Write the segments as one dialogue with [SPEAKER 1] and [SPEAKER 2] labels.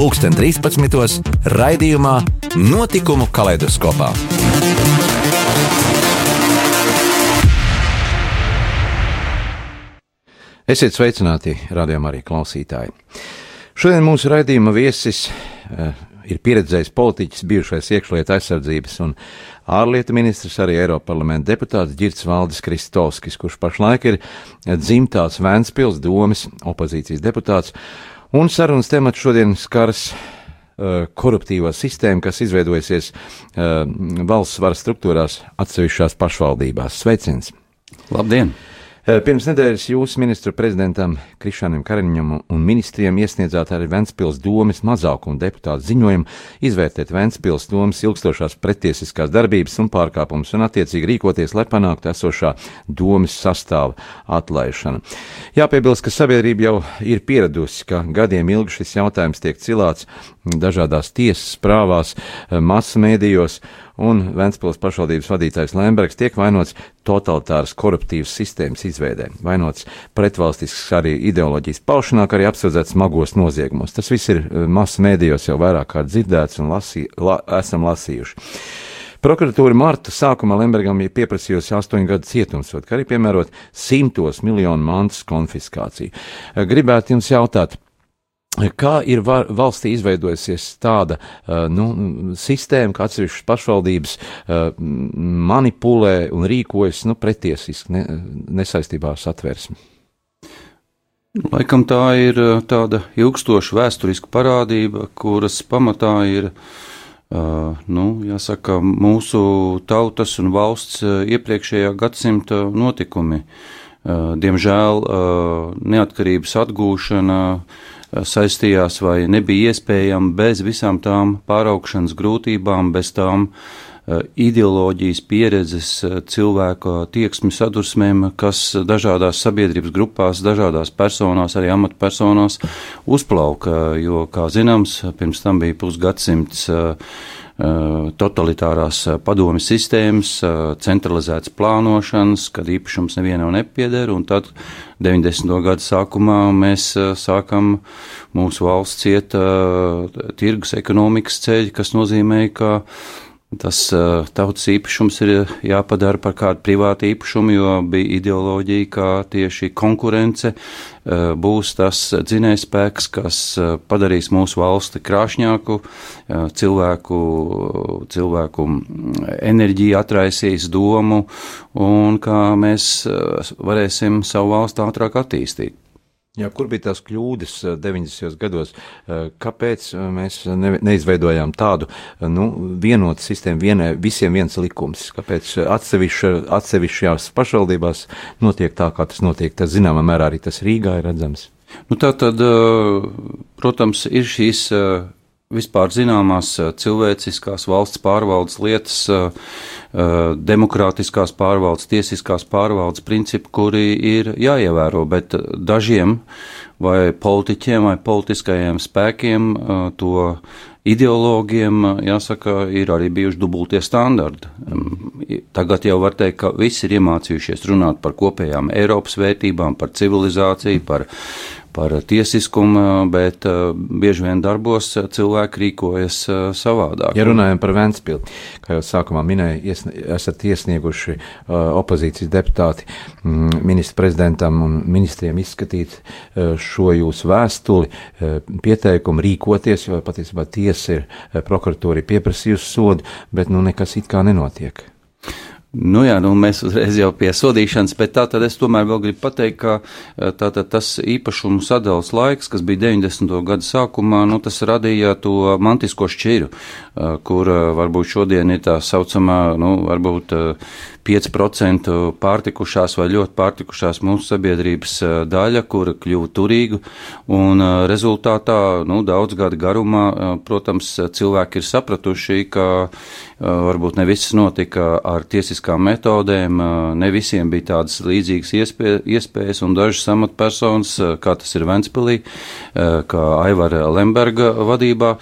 [SPEAKER 1] pulksten 13. raidījumā Notikumu kaleidoskopā. Esiet sveicināti, radījumā arī klausītāji. Šodien mūsu raidījuma viesis uh, ir pieredzējis politiķis, bijušais iekšlietu aizsardzības un ārlietu ministrs, arī Eiropa parlamenta deputāts Girts Valdis Kristovskis, kurš pašlaik ir dzimtās Vēnspils domas opozīcijas deputāts, un sarunas temats šodien skars Uh, koruptīvā sistēma, kas izveidojusies uh, valsts varas struktūrās atsevišķās pašvaldībās. Sveiciens!
[SPEAKER 2] Labdien!
[SPEAKER 1] Eh, pirms nedēļas jūs ministru prezidentam Krišanam Kariņam un ministriem iesniedzāt arī Ventspils domas mazākuma deputātu ziņojumu izvērtēt Ventspils domas ilgstošās pretiesiskās darbības un pārkāpumus un attiecīgi rīkoties, lai panāktu esošā domas sastāva atlaišanu. Jāpiebilst, ka sabiedrība jau ir pieradusi, ka gadiem ilgi šis jautājums tiek cilāts dažādās tiesas prāvās, eh, masu mēdījos un Ventspils pašvaldības vadītājs Lembergs tiek vainots totalitāras koruptīvas sistēmas izveidē, vainots pretvalstisks arī ideoloģijas paušanā, kā arī apsūdzēts smagos noziegumos. Tas viss ir eh, masu mēdījos jau vairāk kārt dzirdēts un lasī, la, esam lasījuši. Prokuratūra Marta sākumā Lembergam ir pieprasījusi astoņu gadu cietumsodu, kā arī piemērot simtos miljonu mantas konfiskāciju. Gribētu jums jautāt, Kā ir var, valstī izveidojusies tāda nu, sistēma, ka atsevišķas pašvaldības manipulē un rīkojas nu, pretiesiski ne, nesaistībā ar satversmi?
[SPEAKER 2] Laikam tā ir tāda ilgstoša vēsturiska parādība, kuras pamatā ir nu, jāsaka, mūsu tautas un valsts iepriekšējā gadsimta notikumi. Diemžēl neatkarības atgūšana uh, saistījās vai nebija iespējama bez visām tām pāraugšanas grūtībām, bez tām eh, ideoloģijas pieredzes, eh, cilvēka tieksmi sadursmēm, kas dažādās sabiedrības grupās, dažādās personās, arī amatpersonās uzplauka, jo, kā zināms, pirms tam bija pusgadsimts Eh, totalitārās eh, padomi sistēmas, eh, centralizētas plānošanas, kad īpašums nevienam nepieder, un tad 90. gadu sākumā mēs sākam mūsu valsts iet tirgus ekonomikas ceļu, kas nozīmē, ka Tas uh, tautas īpašums ir jāpadara par kādu privātu īpašumu, jo bija ideoloģija, ka tieši konkurence uh, būs tas dzinējspēks, kas uh, padarīs mūsu valsti krāšņāku, cilvēku, cilvēku enerģiju atraisīs domu un kā mēs varēsim savu valstu ātrāk attīstīt.
[SPEAKER 1] Jā, kur bija tās kļūdas 90. Eh, gados? Eh, kāpēc eh, mēs ne, neizveidojām tādu nu, vienotu sistēmu, vienai, visiem viens likums? Kāpēc atsevišķa, atsevišķās pašvaldībās notiek tā, kā tas notiek? Tas zināmā mērā arī tas Rīgā ir redzams.
[SPEAKER 2] Nu, tā tad, protams, ir šīs vispār zināmās cilvēciskās valsts pārvaldes lietas, demokrātiskās pārvaldes, tiesiskās pārvaldes principi, kuri ir jāievēro, bet dažiem vai politiķiem vai politiskajiem spēkiem to ideologiem, jāsaka, ir arī bijuši dubultie standarti. Tagad jau var teikt, ka visi ir iemācījušies runāt par kopējām Eiropas vērtībām, par civilizāciju, par par tiesiskumu, bet uh, bieži vien darbos cilvēki rīkojas uh, savādāk.
[SPEAKER 1] Ja runājam par Ventspili, kā jau sākumā minēju, iesn esat iesnieguši opozīcijas deputāti mm, ministra prezidentam un ministriem izskatīt šo jūsu vēstuli, pieteikumu rīkoties, jo patiesībā tiesa ir prokuratūra pieprasījusi sodu, bet nu nekas it kā nenotiek.
[SPEAKER 2] Nu jā, nu mēs uzreiz jau pie sodīšanas, bet tā tad es tomēr vēl gribu pateikt, ka e, tātad tas īpašumu sadalas laiks, kas bija 90. gada sākumā, nu tas radīja to mantisko šķiru, e, kur e, varbūt šodien ir tā saucamā, nu varbūt 5% pārtikušās vai ļoti pārtikušās mūsu sabiedrības daļa, kura kļuva turīga, un rezultātā, nu, daudz gadu garumā, protams, cilvēki ir sapratuši, ka varbūt ne viss notika ar tiesiskām metodēm, ne visiem bija tādas līdzīgas iespēja, iespējas, un dažas amatpersonas, kā tas ir Ventspilī, kā Aivara Lemberga vadībā,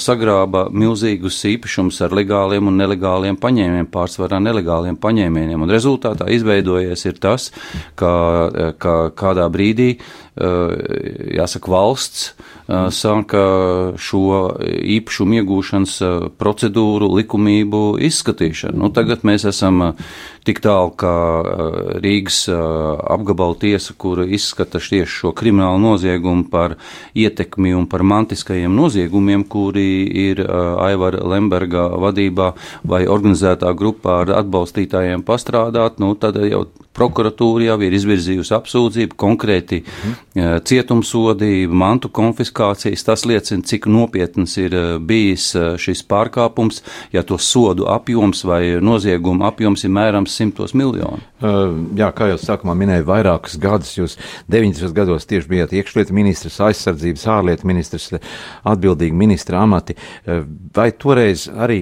[SPEAKER 2] sagrāba milzīgus īpašumus ar legāliem un nelegāliem paņēmieniem, pārsvarā nelegāliem paņēmieniem, un rezultātā izveidojies tas, ka, ka kādā brīdī, jāsaka, valsts sāka šo īpašumu iegūšanas procedūru, likumību izskatīšanu. Nu, tagad mēs esam tik tālu, ka Rīgas apgabala tiesa, kura izskata tieši šo kriminālu noziegumu par ietekmi un par mantiskajiem noziegumiem, kuri ir Aivara Lemberga vadībā vai organizētā grupā ar atbalstītājiem pastrādāt, nu, tad jau prokuratūra jau ir izvirzījusi apsūdzību konkrēti mm. cietumsodi, mantu konfiskācijas. Tas liecina, cik nopietns ir bijis šis pārkāpums, ja to sodu apjoms vai nozieguma apjoms ir mērams simtos miljonu.
[SPEAKER 1] Jā, kā jau sākumā minēju, vairākus gadus jūs 90. gados tieši bijāt iekšlietu ministrs, aizsardzības ārlietu ministrs, atbildīgi ministra amati. Vai toreiz arī,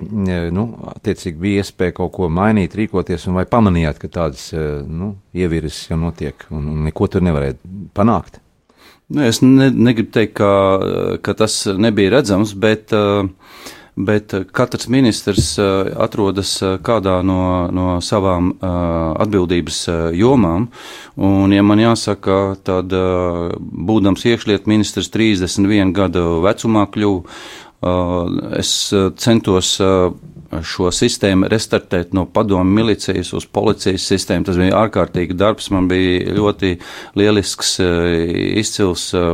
[SPEAKER 1] nu, attiecīgi bija iespēja kaut ko mainīt, rīkoties, un vai pamanījāt, ka tādas, nu, ieviras jau notiek, un, un neko tur nevarēja panākt.
[SPEAKER 2] Nu, es ne, negribu teikt, ka, ka tas nebija redzams, bet, bet katrs ministrs atrodas kādā no, no savām atbildības jomām. Un, ja man jāsaka, tad būdams iekšlietu ministrs 31 gadu vecumā kļuvu, es centos šo sistēmu restartēt no padomu milicijas uz policijas sistēmu. Tas bija ārkārtīgi darbs, man bija ļoti lielisks, eh, izcils eh,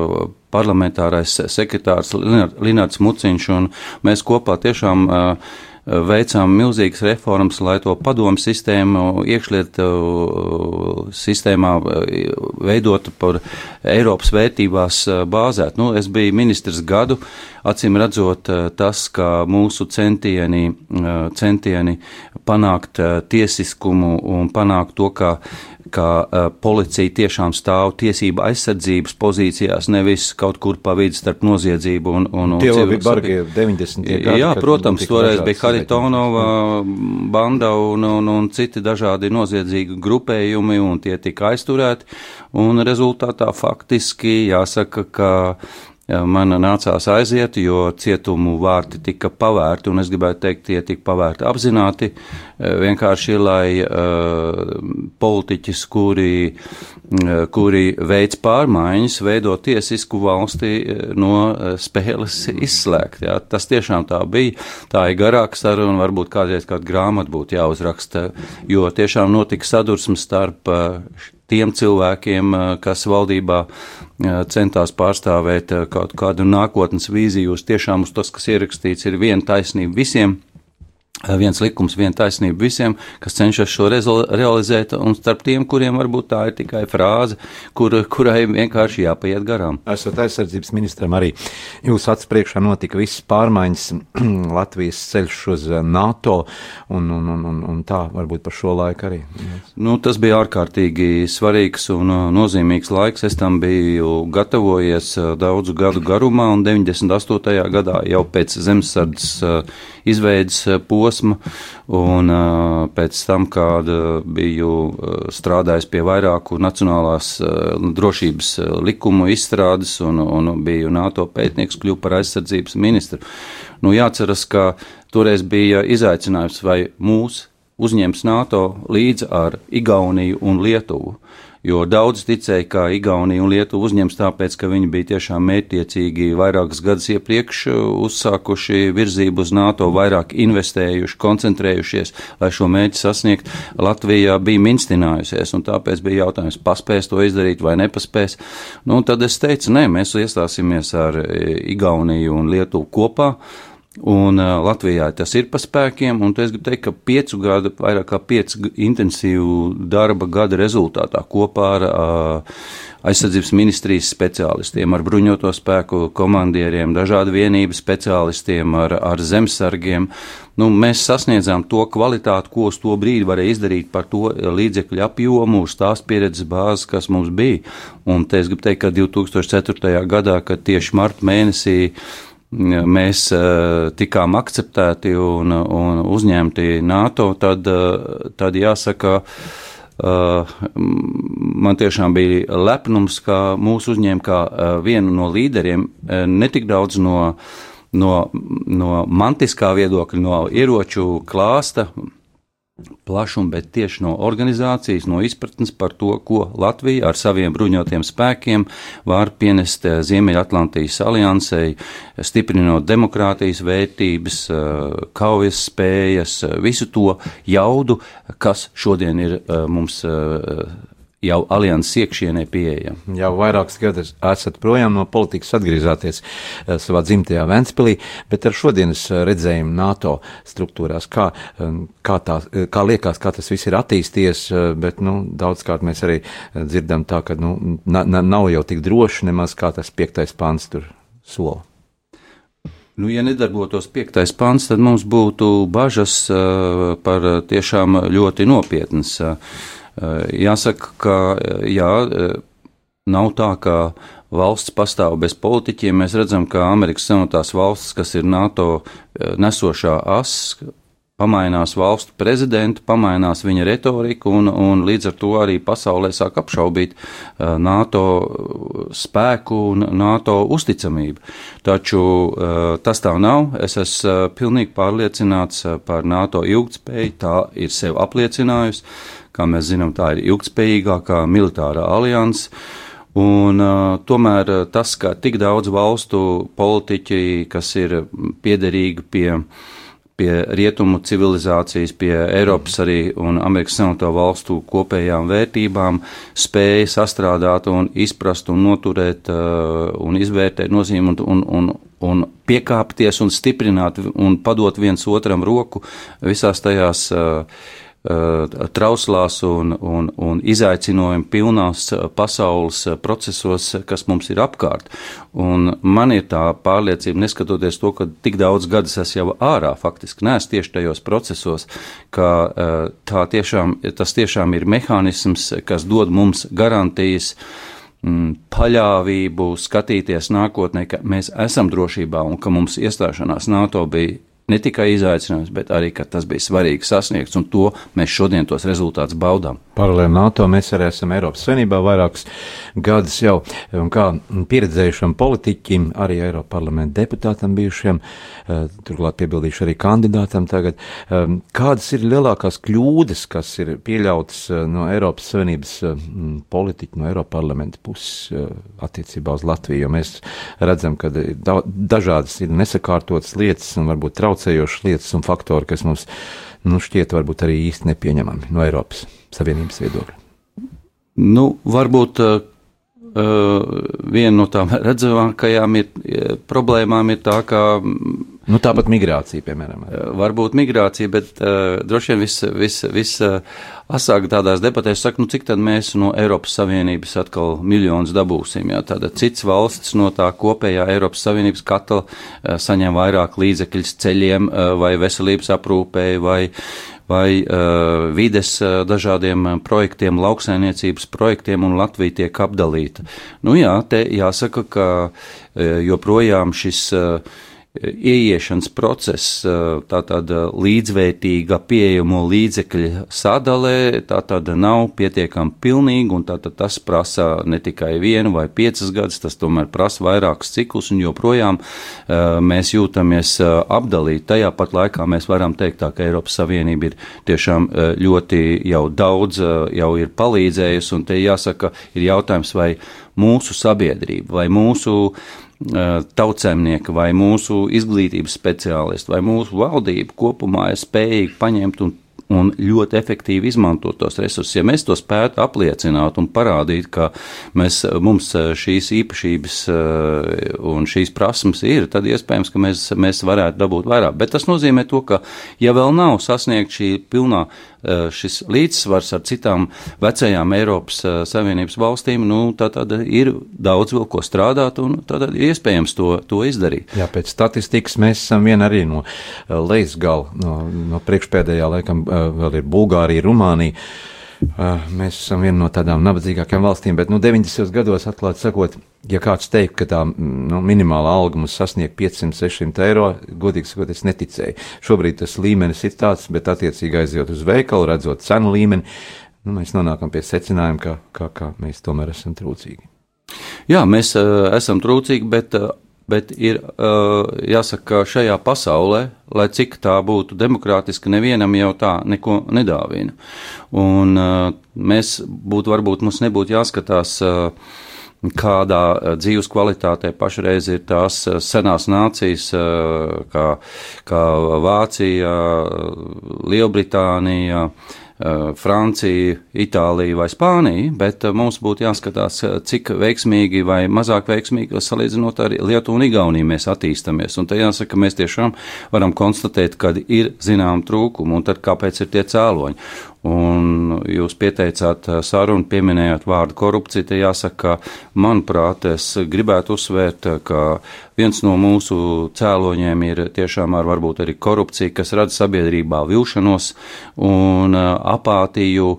[SPEAKER 2] parlamentārais sekretārs Linārds Muciņš, un mēs kopā tiešām uh, veicām milzīgas reformas, lai to padomu sistēmu iekšlietu sistēmā veidotu par Eiropas vērtībās bāzēt. Nu, es biju ministrs gadu, acīm redzot tas, ka mūsu centieni, centieni panākt tiesiskumu un panākt to, ka ka uh, policija tiešām stāv tiesība aizsardzības pozīcijās, nevis kaut kur pa vidu starp noziedzību un, un, un
[SPEAKER 1] Tie bija bargie 90.
[SPEAKER 2] gadi. Jā, protams, toreiz bija Haritonova banda un, un, un citi dažādi noziedzīgi grupējumi, un tie tika aizturēti, un rezultātā faktiski jāsaka, ka man nācās aiziet, jo cietumu vārti tika pavērti, un es gribētu teikt, tie tika pavērti apzināti, eh, vienkārši lai uh, politiķis, kuri, uh, kuri veids pārmaiņas, veido tiesisku valsti no spēles izslēgt. Jā. Tas tiešām tā bija. Tā ir garāka saruna, varbūt kādreiz kādu grāmatu būtu jāuzraksta, jo tiešām notika sadursmes starp tiem cilvēkiem, kas valdībā centās pārstāvēt kaut kādu nākotnes vīziju, uz tiešām uz tas, kas ierakstīts, ir viena taisnība visiem viens likums, viena taisnība visiem, kas cenšas šo realizēt, un starp tiem, kuriem varbūt tā ir tikai frāze, kur, kurai vienkārši jāpaiet garām.
[SPEAKER 1] Esat aizsardzības ministram arī. Jūs acu priekšā notika visas pārmaiņas, Latvijas ceļš uz eh, NATO, un, un, un, un, un tā varbūt par šo laiku arī.
[SPEAKER 2] Nu, tas bija ārkārtīgi svarīgs un uh, nozīmīgs laiks. Es tam biju gatavojies daudzu gadu garumā, un 98. gadā jau pēc zemesardzes izveidas posma posma, un pēc tam, kad biju strādājis pie vairāku nacionālās drošības likumu izstrādes un, un biju NATO pētnieks, kļuvu par aizsardzības ministru. Nu, jāceras, ka toreiz bija izaicinājums, vai mūs uzņems NATO līdzi ar Igauniju un Lietuvu jo daudz ticēja, ka Igaunija un Lietuva uzņems tāpēc, ka viņi bija tiešām mērķiecīgi vairākas gadus iepriekš uzsākuši virzību uz NATO, vairāk investējuši, koncentrējušies, lai šo mērķi sasniegt. Latvija bija minstinājusies, un tāpēc bija jautājums, paspēs to izdarīt vai nepaspēs. Nu, tad es teicu, nē, mēs iestāsimies ar Igauniju un Lietuvu kopā Un uh, Latvijā tas ir pa spēkiem, un es gribu teikt, ka piecu gadu, vairāk kā piecu intensīvu darba gada rezultātā kopā ar uh, aizsardzības ministrijas speciālistiem, ar bruņoto spēku komandieriem, dažādu vienību speciālistiem, ar, ar zemsargiem, nu, mēs sasniedzām to kvalitāti, ko uz to brīdi varēja izdarīt par to līdzekļu apjomu, uz tās pieredzes bāzes, kas mums bija. Un te es gribu teikt, ka 2004. gadā, kad tieši marta mēnesī mēs uh, tikām akceptēti un, un uzņemti NATO, tad, uh, tad jāsaka, uh, man tiešām bija lepnums, ka mūs uzņēma kā vienu no līderiem, netik daudz no, no, no mantiskā viedokļa, no ieroču klāsta plašumu, bet tieši no organizācijas, no izpratnes par to, ko Latvija ar saviem bruņotiem spēkiem var pienest eh, Ziemeļatlantijas aliansei, stiprinot demokrātijas vērtības, eh, kaujas spējas, eh, visu to jaudu, kas šodien ir mums jau alianses iekšienē pieejama.
[SPEAKER 1] Jau vairākus gadus esat projām no politikas atgriezāties uh, savā dzimtajā Ventspilī, bet ar šodienas eh, redzējumu NATO struktūrās, kā, um, kā, tā, eh, kā liekas, kā tas viss ir attīstījies, bet nu, daudzkārt mēs arī dzirdam tā, ka nu, na, na, nav jau tik droši nemaz kā tas piektais pants tur sola.
[SPEAKER 2] Nu, ja nedarbotos piektais pants, tad mums būtu bažas uh, par tiešām ļoti nopietnas. Uh, Eh, jāsaka, ka jā, eh, nav tā, ka valsts pastāv bez politiķiem. Mēs redzam, ka Amerikas Savienotās valstis, kas ir NATO eh, nesošā as, pamainās valstu prezidenti, pamainās viņa retorika, un, un līdz ar to arī pasaulē sāk apšaubīt NATO spēku un NATO uzticamību. Taču tas tā nav. Es esmu pilnīgi pārliecināts par NATO ilgtspēju, tā ir sev apliecinājusi. Kā mēs zinām, tā ir ilgspējīgākā militārā alianse. Un, uh, tomēr tas, ka tik daudz valstu politiķi, kas ir piederīgi pie, pie rietumu civilizācijas, pie Eiropas arī un Amerikas Savienoto valstu kopējām vērtībām, spēja sastrādāt un izprast un noturēt uh, un izvērtēt nozīmi un, un, un, un piekāpties un stiprināt un padot viens otram roku visās tajās uh, trauslās un, un, un izaicinājumu pilnās pasaules procesos, kas mums ir apkārt. Un man ir tā pārliecība, neskatoties to, ka tik daudz gadus es jau ārā faktiski neesmu tieši tajos procesos, ka tā tiešām, tas tiešām ir mehānisms, kas dod mums garantijas mm, paļāvību skatīties nākotnē, ka mēs esam drošībā un ka mums iestāšanās NATO bija ne tikai izaicinājums, bet arī, tas bija svarīgi sasniegts, un to mēs šodien tos rezultātus baudām.
[SPEAKER 1] Paralēli NATO mēs arī esam Eiropas Savienībā vairākus gadus jau, un kā pieredzējušam politiķim, arī Eiropa parlamenta deputātam bijušiem, eh, turklāt piebildīšu arī kandidātam tagad, eh, kādas ir lielākās kļūdas, kas ir pieļautas eh, no Eiropas Savienības politiķa, no Eiropa parlamenta puses attiecībā uz Latviju, jo mēs redzam, ka dažādas ir nesakārtotas lietas un varbūt traucības traucējošas lietas un faktori, kas mums nu, šķiet varbūt arī īsti nepieņemami no Eiropas Savienības viedokļa?
[SPEAKER 2] Nu, varbūt uh, viena no tām redzamākajām ir, problēmām ir tā, ka
[SPEAKER 1] Nu, tāpat migrācija, piemēram.
[SPEAKER 2] Varbūt migrācija, bet uh, droši vien viss vis, vis, uh, asāk tādās debatēs saka, nu cik tad mēs no Eiropas Savienības atkal miljonus dabūsim. Jā, tāda cits valsts no tā kopējā Eiropas Savienības katla uh, saņem vairāk līdzekļus ceļiem uh, vai veselības aprūpēji vai, vai uh, vides uh, dažādiem projektiem, lauksainiecības projektiem, un Latvija tiek apdalīta. Nu jā, te jāsaka, ka uh, joprojām šis uh, ieiešanas process, tātad līdzvērtīga pieejamo līdzekļu sadalē, tātad nav pietiekami pilnīga, un tātad tas prasa ne tikai vienu vai piecas gadus, tas tomēr prasa vairākus ciklus, un joprojām mēs jūtamies apdalīti. Tajā pat laikā mēs varam teikt tā, ka Eiropas Savienība ir tiešām ļoti jau daudz, jau ir palīdzējusi, un te jāsaka, ir jautājums, vai mūsu sabiedrība, vai mūsu tautsēmnieki vai mūsu izglītības speciālisti vai mūsu valdība kopumā ir spējīgi paņemt un un ļoti efektīvi izmantot tos resursus. Ja mēs to spētu apliecināt un parādīt, ka mēs, mums šīs īpašības un šīs prasmes ir, tad iespējams, ka mēs, mēs varētu dabūt vairāk. Bet tas nozīmē to, ka ja vēl nav sasniegt šī pilnā šis līdzsvars ar citām vecajām Eiropas Savienības valstīm, nu, tad, tad ir daudz vēl ko strādāt un tad ir iespējams to, to izdarīt.
[SPEAKER 1] Jā, pēc statistikas mēs esam viena arī no lejas gala, no, no priekšpēdējā laikam vēl ir Bulgārija, Rumānija. Mēs esam viena no tādām nabadzīgākajām valstīm, bet nu, 90. gados, atklāti sakot, ja kāds teikt, ka tā nu, minimālā alga mums sasniegt 500, 600 eiro, godīgi sakot, es neticēju. Šobrīd tas līmenis ir tāds, bet attiecīgi aizjot uz veikalu, redzot cenu līmeni, nu, mēs nonākam pie secinājuma, ka, ka, ka mēs tomēr esam trūcīgi.
[SPEAKER 2] Jā, mēs uh, esam trūcīgi, bet uh, bet ir jāsaka, ka šajā pasaulē, lai cik tā būtu demokrātiska, nevienam jau tā neko nedāvina. Un mēs būtu, varbūt mums nebūtu jāskatās kādā dzīves kvalitātē pašreiz ir tās senās nācijas, kā, kā Vācija, Lielbritānija, Eh, Francija, Itālija vai Spānija, bet eh, mums būtu jāskatās, eh, cik veiksmīgi vai mazāk veiksmīgi, salīdzinot ar Lietuvu un Igauniju, mēs attīstamies. Un te jāsaka, mēs tiešām varam konstatēt, ka ir zinām trūkumi, un tad kāpēc ir tie cēloņi. Un jūs pieteicāt sarunu, pieminējāt vārdu korupcija. Te jāsaka, manuprāt, es gribētu uzsvērt, ka viens no mūsu cēloņiem ir tiešām ar varbūt arī korupcija, kas rada sabiedrībā vilšanos un apātiju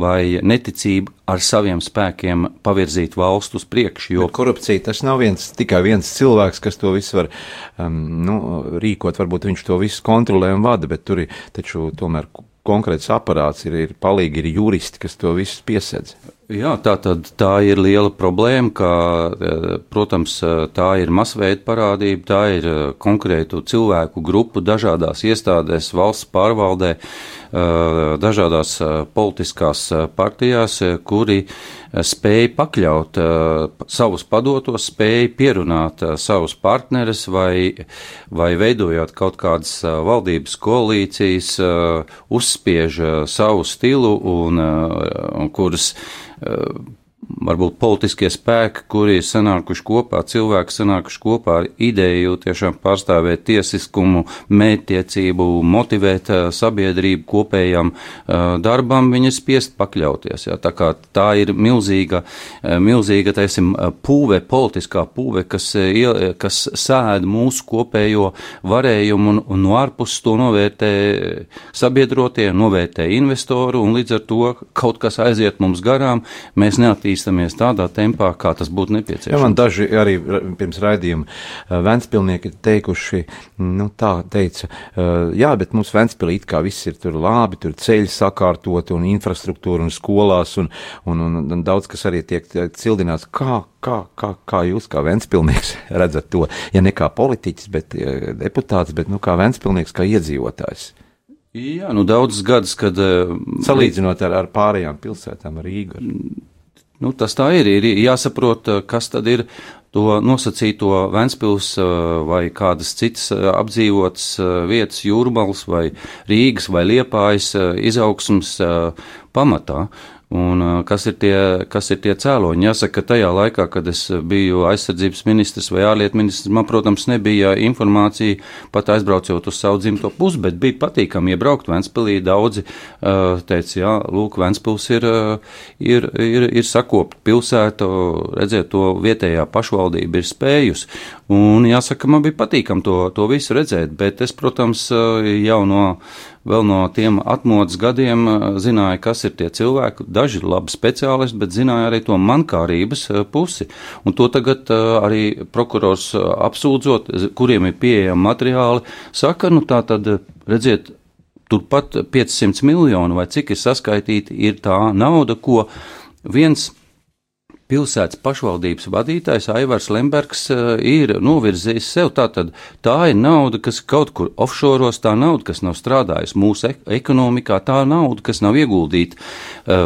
[SPEAKER 2] vai neticību ar saviem spēkiem pavirzīt valstu uz priekšu.
[SPEAKER 1] Jo Bet korupcija tas nav viens, tikai viens cilvēks, kas to visu var um, nu, rīkot. Varbūt viņš to visu kontrolē un vada, bet tur ir taču tomēr konkrēts aparāts, ir, ir palīgi, ir juristi, kas to visu piesedz.
[SPEAKER 2] Jā, tā, tad, tā ir liela problēma, ka, eh, protams, eh, tā ir masveida parādība, tā ir eh, konkrētu cilvēku grupu dažādās iestādēs, valsts pārvaldē, dažādās politiskās partijās, kuri spēja pakļaut savus padotos, spēja pierunāt savus partnerus vai, vai veidojot kaut kādas valdības koalīcijas, uzspiež savu stilu un, un kuras varbūt politiskie spēki, kuri ir sanākuši kopā, cilvēki sanākuši kopā ar ideju tiešām pārstāvēt tiesiskumu, mētiecību, motivēt sabiedrību kopējam darbam, viņi ir spiest pakļauties. Jā. Tā kā tā ir milzīga, milzīga, teisim, pūve, politiskā pūve, kas, kas sēd mūsu kopējo varējumu un, un no ārpus to novērtē sabiedrotie, novērtē investoru un līdz ar to kaut kas aiziet mums garām, mēs neattīstam attīstamies tādā tempā, kā tas būtu nepieciešams.
[SPEAKER 1] Jā, man daži arī pirms raidījuma Ventspilnieki teikuši, nu tā teica, jā, bet mums Ventspilī it kā viss ir tur labi, tur ceļi sakārtot un infrastruktūra un skolās un, un, un, un daudz kas arī tiek cildināts. Kā, kā, kā, kā jūs kā Ventspilnieks redzat to, ja ne kā politiķis, bet deputāts, bet nu kā Ventspilnieks, kā iedzīvotājs?
[SPEAKER 2] Jā, nu daudzus gadus, kad.
[SPEAKER 1] Salīdzinot ar, ar pārējām pilsētām, Rīgu. Ar...
[SPEAKER 2] Nu, tas tā ir. Ir jāsaprot, eh, kas tad ir to nosacīto Ventspils eh, vai kādas citas eh, apdzīvotas vietas, jūrmals vai Rīgas vai Liepājas izaugsmas pamatā. Un, kas, ir tie, kas ir tie cēloņi? Jāsaka, ka tajā laikā, kad es biju aizsardzības ministrs vai ārlietu ministrs, man, protams, nebija informācija pat aizbraucot uz savu dzimto pusi, bet bija patīkami iebraukt Ventspilī. Daudzi teica, jā, lūk, Ventspils ir, ir, ir, ir sakopta pilsēta, redzēt, to vietējā pašvaldība ir spējusi. Un jāsaka, man bija patīkami to, to visu redzēt, bet es, protams, jau no vēl no tiem atmodas gadiem eh, zināja, kas ir tie cilvēki. Daži ir labi speciālisti, bet zināja arī to mankārības eh, pusi. Un to tagad eh, arī prokurors apsūdzot, kuriem ir pieejami materiāli, saka, nu tā tad redziet, turpat 500 miljonu vai cik ir saskaitīti, ir tā nauda, ko viens pilsētas pašvaldības vadītājs Aivars Lembergs ir novirzījis sev. Tātad tā ir nauda, kas kaut kur offšoros, tā nauda, kas nav strādājusi mūsu ekonomikā, tā nauda, kas nav ieguldīta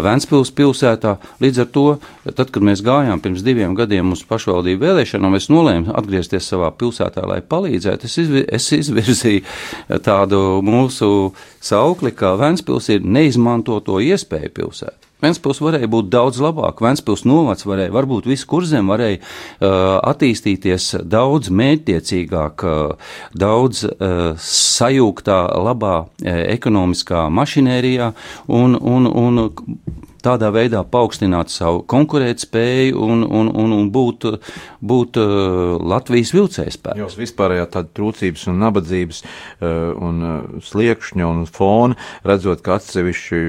[SPEAKER 2] Ventspils pilsētā. Līdz ar to, tad, kad mēs gājām pirms diviem gadiem uz pašvaldību vēlēšanām, es nolēmu atgriezties savā pilsētā, lai palīdzētu. Es, izvi, es izvirzīju tādu mūsu saukli, ka Ventspils ir neizmantoto iespēju pilsēta. Ventspils varēja būt daudz labāk, Ventspils novads varēja, varbūt visu kurzem varēja uh, attīstīties daudz mērķtiecīgāk, uh, daudz uh, sajūgtā, labā uh, ekonomiskā mašinērijā un, un, un tādā veidā paaugstināt savu konkurētspēju un, un, un, un būt, būt uh, Latvijas vilcējspēks.
[SPEAKER 1] Jūs vispārējā tāda trūcības un nabadzības uh, un uh, sliekšņa un fona, redzot, ka atsevišķi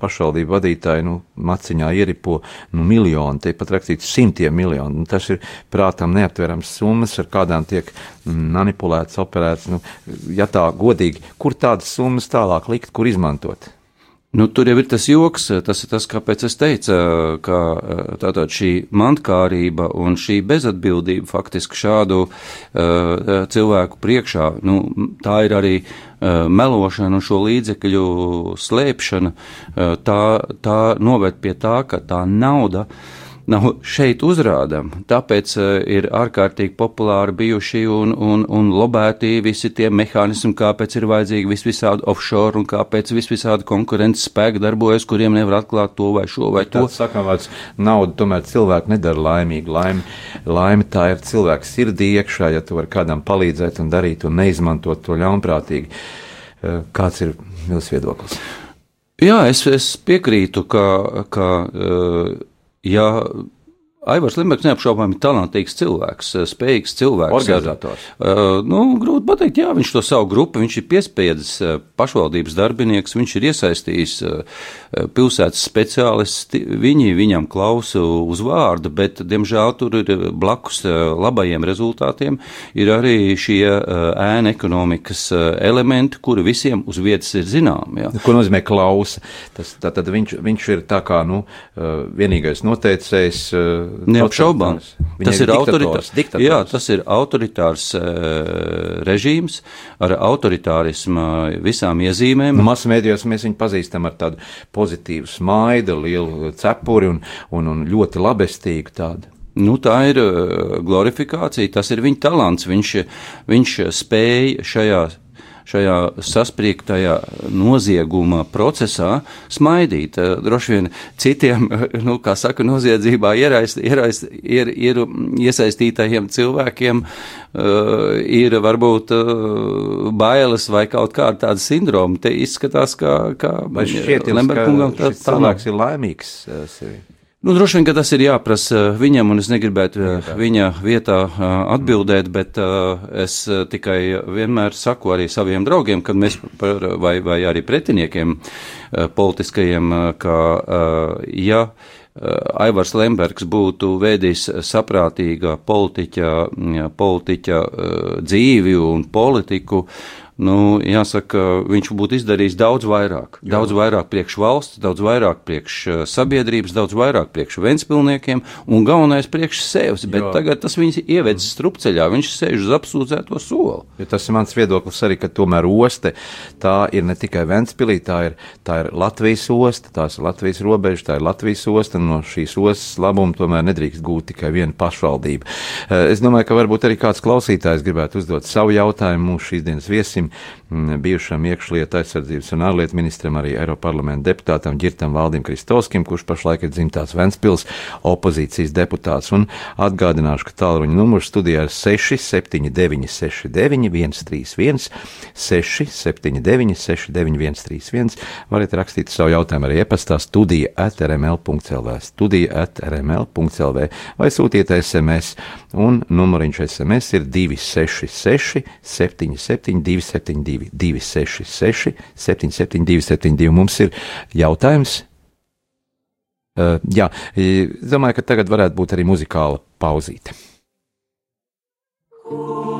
[SPEAKER 1] pašvaldību vadītāji, nu, maciņā ieripo, nu, miljoni, te pat rakstīts simtiem miljonu. Nu, tas ir prātam neaptverams summas, ar kādām tiek manipulēts, operēts. Nu, ja tā godīgi, kur tādas summas tālāk likt, kur izmantot?
[SPEAKER 2] Nu, tur jau ir tas joks, tas ir tas, kāpēc es teicu, ka tātad šī mantkārība un šī bezatbildība faktiski šādu uh, cilvēku priekšā, nu, tā ir arī uh, melošana un šo līdzekļu slēpšana, uh, tā, tā noved pie tā, ka tā nauda uh, nav šeit uzrādām. Tāpēc uh, ir ārkārtīgi populāri bijuši un, un, un lobēti visi tie mehānismi, kāpēc ir vajadzīgi vis visādi offshore un kāpēc vis visādi konkurences spēki darbojas, kuriem nevar atklāt to vai šo vai to.
[SPEAKER 1] Sakām, vārds, nauda tomēr cilvēku nedara laimīgu. Laime, laime tā ir cilvēka sirdī iekšā, ja tu vari kādam palīdzēt un darīt un neizmantot to ļaunprātīgi. Uh, kāds ir Mils viedoklis?
[SPEAKER 2] Jā, es, es piekrītu, ka, ka uh, ja Aivars Limbergs neapšaubāmi talantīgs cilvēks, eh, spējīgs cilvēks.
[SPEAKER 1] Organizators.
[SPEAKER 2] Uh, nu, grūti pateikt, jā, viņš to savu grupu, viņš ir piespiedzis uh, pašvaldības darbinieks, viņš ir iesaistījis pilsētas speciālisti, viņi viņam klausa uz vārdu, bet, diemžēl, tur ir blakus labajiem rezultātiem ir arī šie ēna ekonomikas elementi, kuri visiem uz vietas ir zinām. Jā.
[SPEAKER 1] Ko nozīmē klausa? Tas, tā, tad viņš, viņš ir tā kā, nu, vienīgais noteicējs
[SPEAKER 2] Neapšaubāms. Tas ir autoritārs. Jā, tas ir autoritārs uh, režīms ar autoritārismu visām iezīmēm.
[SPEAKER 1] Nu, Masu mēdījos mēs viņu pazīstam ar tādu pozitīvu smaidu, lielu cepuri un, un, un ļoti labestīgu tādu.
[SPEAKER 2] Nu, tā ir uh, glorifikācija, tas ir viņa talants. Viņš, viņš spēja šajā šajā saspriegtajā nozieguma procesā smaidīt. Eh, droši vien citiem, nu, kā saka, noziedzībā ieraist, ieraist, ir, ir iesaistītajiem cilvēkiem uh, ir varbūt bailes vai kaut kāda tāda sindroma. Te izskatās, ka, ka
[SPEAKER 1] Lemberkungam tas cilvēks ir laimīgs sevi.
[SPEAKER 2] Nu, droši vien, ka tas ir jāprasa viņam, un es negribētu Jā. Eh, viņa vietā uh, atbildēt, bet uh, es tikai vienmēr saku arī saviem draugiem, kad mēs par, vai, vai arī pretiniekiem politiskajiem, ka ja Aivars Lembergs būtu veidījis saprātīga politiķa, politiķa dzīvi un politiku, nu, jāsaka, viņš būtu izdarījis daudz vairāk. Jā. Daudz vairāk priekš valsts, daudz vairāk priekš eh, sabiedrības, daudz vairāk priekš ventspilniekiem un galvenais priekš sevis. Bet Jā. tagad tas viņus ievedis strupceļā, viņš sēž uz apsūdzēto soli.
[SPEAKER 1] Ja tas ir mans viedoklis arī, ka tomēr oste tā ir ne tikai Ventspilī, tā ir, tā ir Latvijas osta, tās ir Latvijas robeža, tā ir Latvijas osta, un no šīs ostas labumu tomēr nedrīkst gūt tikai viena pašvaldība. Eh, es domāju, ka varbūt arī kāds klausītājs gribētu uzdot savu jautājumu mūsu šīs dienas viesim Mm, bijušam iekšlietu aizsardzības un ārlietu ministram, arī Eiroparlamenta deputātam Girtam Valdim Kristovskim, kurš pašlaik ir dzimtās Ventspils opozīcijas deputāts. Un atgādināšu, ka tālruņa numurs studijā ir 679 69 131 679 69 131. Varat rakstīt savu jautājumu arī e-pastā studija atrml.lv, studija atrml.lv vai sūtiet SMS, un numuriņš SMS ir 266 77 2. 272, 266, 772, 72. Mums ir jautājums. Uh, jā, domāju, ka tagad varētu būt arī muzikāla pauzīte. Oh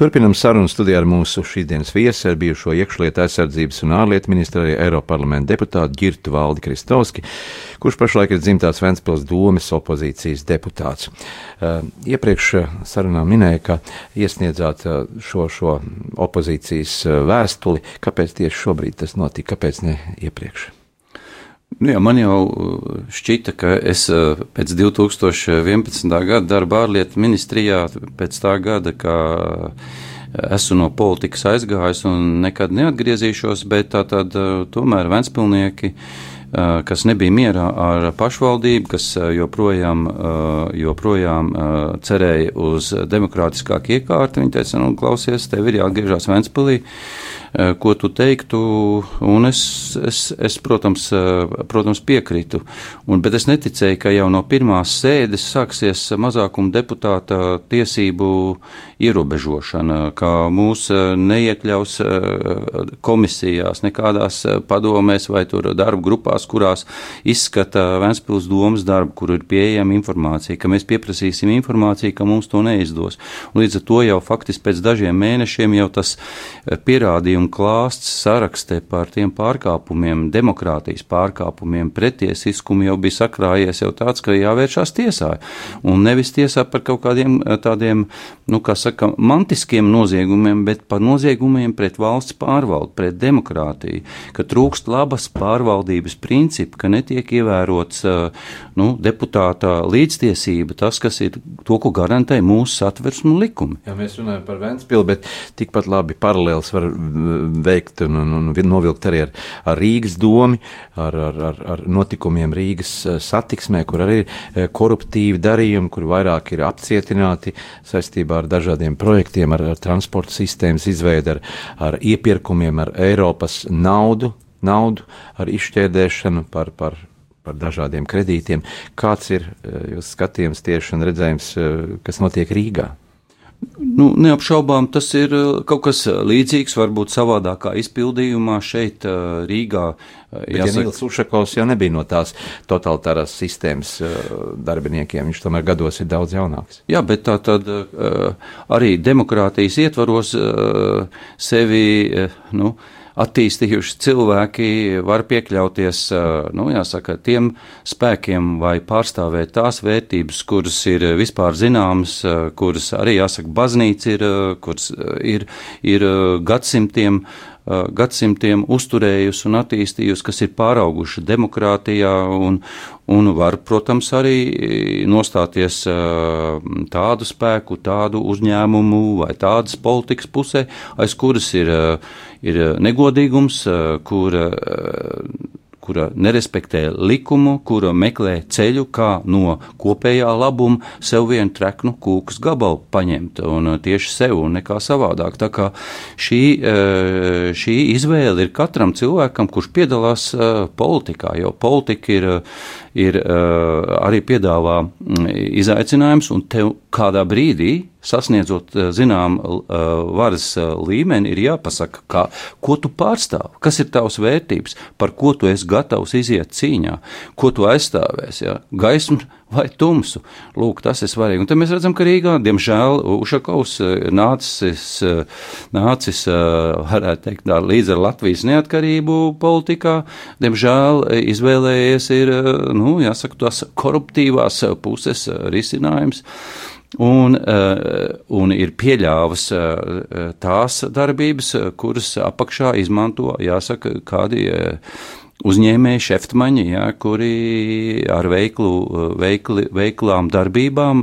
[SPEAKER 1] Turpinam sarunu studijā ar mūsu šīsdienas viesi, ar bijušo iekšlietu aizsardzības un ārlietu ministru arī Eiroparlamenta deputātu Girtu Valdi Kristovski, kurš pašlaik ir dzimtās Ventspils domes opozīcijas deputāts. Uh, iepriekš sarunā minēja, ka iesniedzāt uh, šo, šo opozīcijas uh, vēstuli. Kāpēc tieši šobrīd tas notika, kāpēc ne iepriekš?
[SPEAKER 2] Nu jā, man jau šķita, ka es pēc 2011. gada darba ārlietu ministrijā, pēc tā gada, ka esmu no politikas aizgājis un nekad neatgriezīšos, bet tā tad tomēr Ventspilnieki kas nebija mierā ar pašvaldību, kas joprojām, joprojām cerēja uz demokrātiskāku iekārtu. Viņi teica, nu, klausies, tev ir jāatgriežas Ventspilī. Eh, ko tu teiktu, un es, es, es protams, eh, protams piekrītu. Un, bet es neticēju, ka jau no pirmās sēdes sāksies mazākuma deputāta tiesību ierobežošana, ka mūs eh, neiekļaus komisijās, nekādās padomēs vai tur darba grupās, kurās izskata Ventspils domas darbu, kur ir pieejama informācija, ka mēs pieprasīsim informāciju, ka mums to neizdos. Līdz ar to jau faktiski pēc dažiem mēnešiem jau tas pierādījums gadījumu klāsts sarakstē par tiem pārkāpumiem, demokrātijas pārkāpumiem, pretiesiskumu jau bija sakrājies jau tāds, ka jāvēršās tiesā. Un nevis tiesā par kaut kādiem eh, tādiem, nu, kā saka, mantiskiem noziegumiem, bet par noziegumiem pret valsts pārvaldu, pret demokrātiju, ka trūkst labas pārvaldības principi, ka netiek ievērots, eh, nu, deputāta līdztiesība, tas, kas ir to, ko garantē mūsu satversmu likumi.
[SPEAKER 1] Jā, mēs runājam par Ventspilu, bet tikpat labi paralēls var veikt un, un, un novilkt arī ar, ar Rīgas domu, ar, ar, ar, ar notikumiem Rīgas eh, satiksmē, kur arī ir eh, koruptīvi darījumi, kur vairāk ir apcietināti saistībā ar dažādiem projektiem, ar, ar transporta sistēmas izveidu, ar, ar iepirkumiem, ar Eiropas naudu, naudu ar izšķērdēšanu par, par, par dažādiem kredītiem. Kāds ir eh, jūsu skatījums tieši un redzējums, kas notiek Rīgā?
[SPEAKER 2] Nu, neapšaubām tas ir uh, kaut kas uh, līdzīgs, varbūt savādākā izpildījumā šeit, uh, Rīgā.
[SPEAKER 1] Jāsaka, Nils Ušakovs jau nebija no tās totalitārās sistēmas darbiniekiem, viņš tomēr gados ir daudz jaunāks.
[SPEAKER 2] Jā, bet tā tad arī demokrātijas ietvaros sevi, nu, attīstījuši cilvēki var piekļauties nu, jāsaka, tiem spēkiem vai pārstāvēt tās vērtības, kuras ir vispār zināmas, kuras arī jāsaka, baznīca ir, kuras ir, ir gadsimtiem gadsimtiem uzturējusi un attīstījusi, kas ir pārauguši demokrātijā un, un var, protams, arī nostāties tādu spēku, tādu uzņēmumu vai tādas politikas pusē, aiz kuras ir ir negodīgums, kur kura nerespektē likumu, kura meklē ceļu, kā no kopējā labuma sev vienu treknu kūkas gabalu paņemt, un tieši sev, un nekā savādāk. Tā kā šī, šī izvēle ir katram cilvēkam, kurš piedalās politikā, jo politika ir, ir arī piedāvā mm, izaicinājums, un tev kādā brīdī sasniedzot eh, zinām eh, varas eh, līmeni, ir jāpasaka, kā, ko tu pārstāv, kas ir tavs vērtības, par ko tu esi gatavs iziet cīņā, ko tu aizstāvēsi, ja? gaismu vai tumsu. Lūk, tas ir svarīgi. Un te mēs redzam, ka Rīgā, diemžēl, Ušakovs nācis, nācis varētu teikt, tā, līdz ar Latvijas neatkarību politikā, diemžēl izvēlējies ir, nu, jāsaka, tās koruptīvās puses risinājums un, eh, un ir pieļāvis eh, tās darbības, kuras apakšā izmanto, jāsaka, kādi eh, uzņēmēji, šeftmaņi, jā, kuri ar veiklu, veikli, veiklām darbībām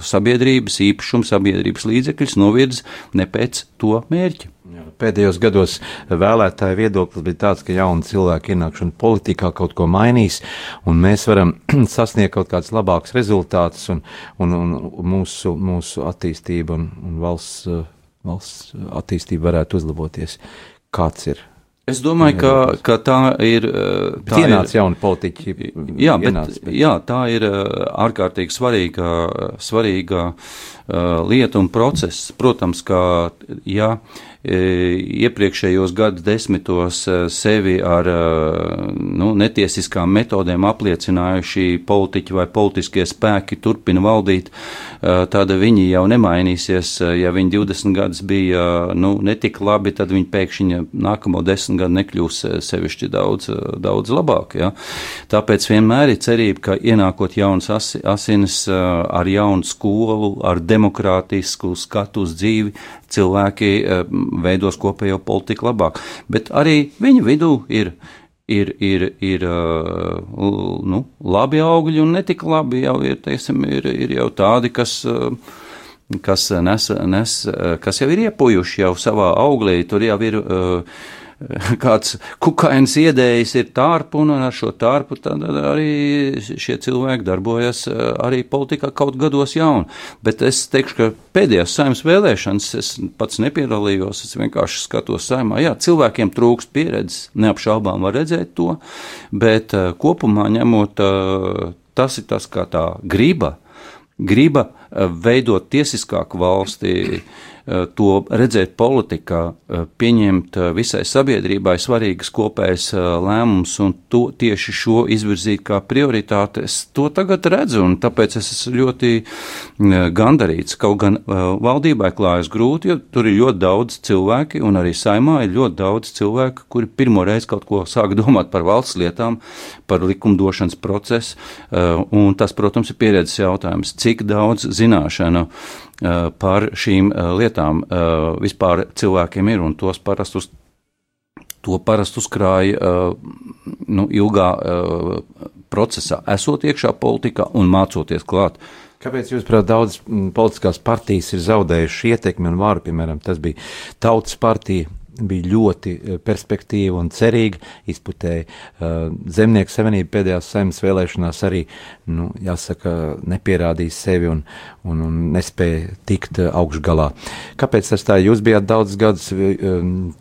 [SPEAKER 2] sabiedrības īpašumu, sabiedrības līdzekļus novirz ne pēc to mērķi.
[SPEAKER 1] Pēdējos gados vēlētāju viedoklis bija tāds, ka jauni cilvēki ienākšana politikā kaut ko mainīs, un mēs varam sasniegt kaut kādus labākus rezultātus, un, un, un mūsu, mūsu attīstība un, un valsts, valsts attīstība varētu uzlaboties. Kāds ir
[SPEAKER 2] Es domāju, ka, ka tā ir.
[SPEAKER 1] Tā ienāca ir, jauni politiķi.
[SPEAKER 2] Jā, bet, ienāca, bet... jā, tā ir ārkārtīgi svarīga, svarīga uh, lieta un process. Protams, ka, ja iepriekšējos gadu desmitos sevi ar nu, netiesiskām metodēm apliecinājuši politiķi vai politiskie spēki turpina valdīt, tāda viņi jau nemainīsies. Ja viņi 20 gadus bija nu, netik labi, tad viņi pēkšņi nākamo desmit gadu nekļūs sevišķi daudz, daudz labāk. Ja? Tāpēc vienmēr ir cerība, ka ienākot jaunas asinis ar jaunu skolu, ar demokrātisku skatu uz dzīvi, cilvēki veidos kopējo politiku labāk. Bet arī viņu vidū ir ir, ir, ir nu, labi augļi un netik labi jau ir, teiksim, ir, ir jau tādi, kas kas, nes, nes, kas jau ir iepujuši jau savā auglī, tur jau ir uh, kāds kukains iedējis ir tārpu, un ar šo tārpu arī šie cilvēki darbojas eh, arī politikā kaut gados jauni. Bet es teikšu, ka pēdējās saimnes vēlēšanas es pats nepiedalījos, es vienkārši skatos saimā. Jā, cilvēkiem trūkst pieredzes, neapšaubām var redzēt to, bet eh, kopumā ņemot, eh, tas ir tas kā tā griba, griba veidot tiesiskāku valsti to redzēt politikā, eh, pieņemt eh, visai sabiedrībai svarīgas kopējas lēmumus un to, tieši šo izvirzīt kā prioritāti. Es to tagad redzu, un tāpēc es esmu ļoti gandarīts. Kaut gan valdībai klājas grūti, jo tur ir ļoti daudz cilvēki, un arī saimā ir ļoti daudz cilvēku, kuri pirmo reizi kaut ko sāk domāt par valsts lietām, par likumdošanas procesu, un tas, protams, ir pieredzes jautājums, cik daudz zināšanu Eh, par šīm lietām vispār cilvēkiem ir, un tos parasti uz, to parasti uzkrāja nu, ilgā procesā, esot iekšā politikā un mācoties klāt.
[SPEAKER 1] Kāpēc, jūsuprāt, daudz mm, politiskās partijas ir zaudējušas ietekmi un varu? Piemēram, tas bija Tautas partija, bija ļoti eh, perspektīva un cerīga. Izputēja uh, Zemnieku savienība pēdējās saimnes vēlēšanās arī, nu, jāsaka, nepierādīja sevi un, un, un nespēja tikt uh, augšgalā. Kāpēc tas tā? Jūs bijāt daudz gadus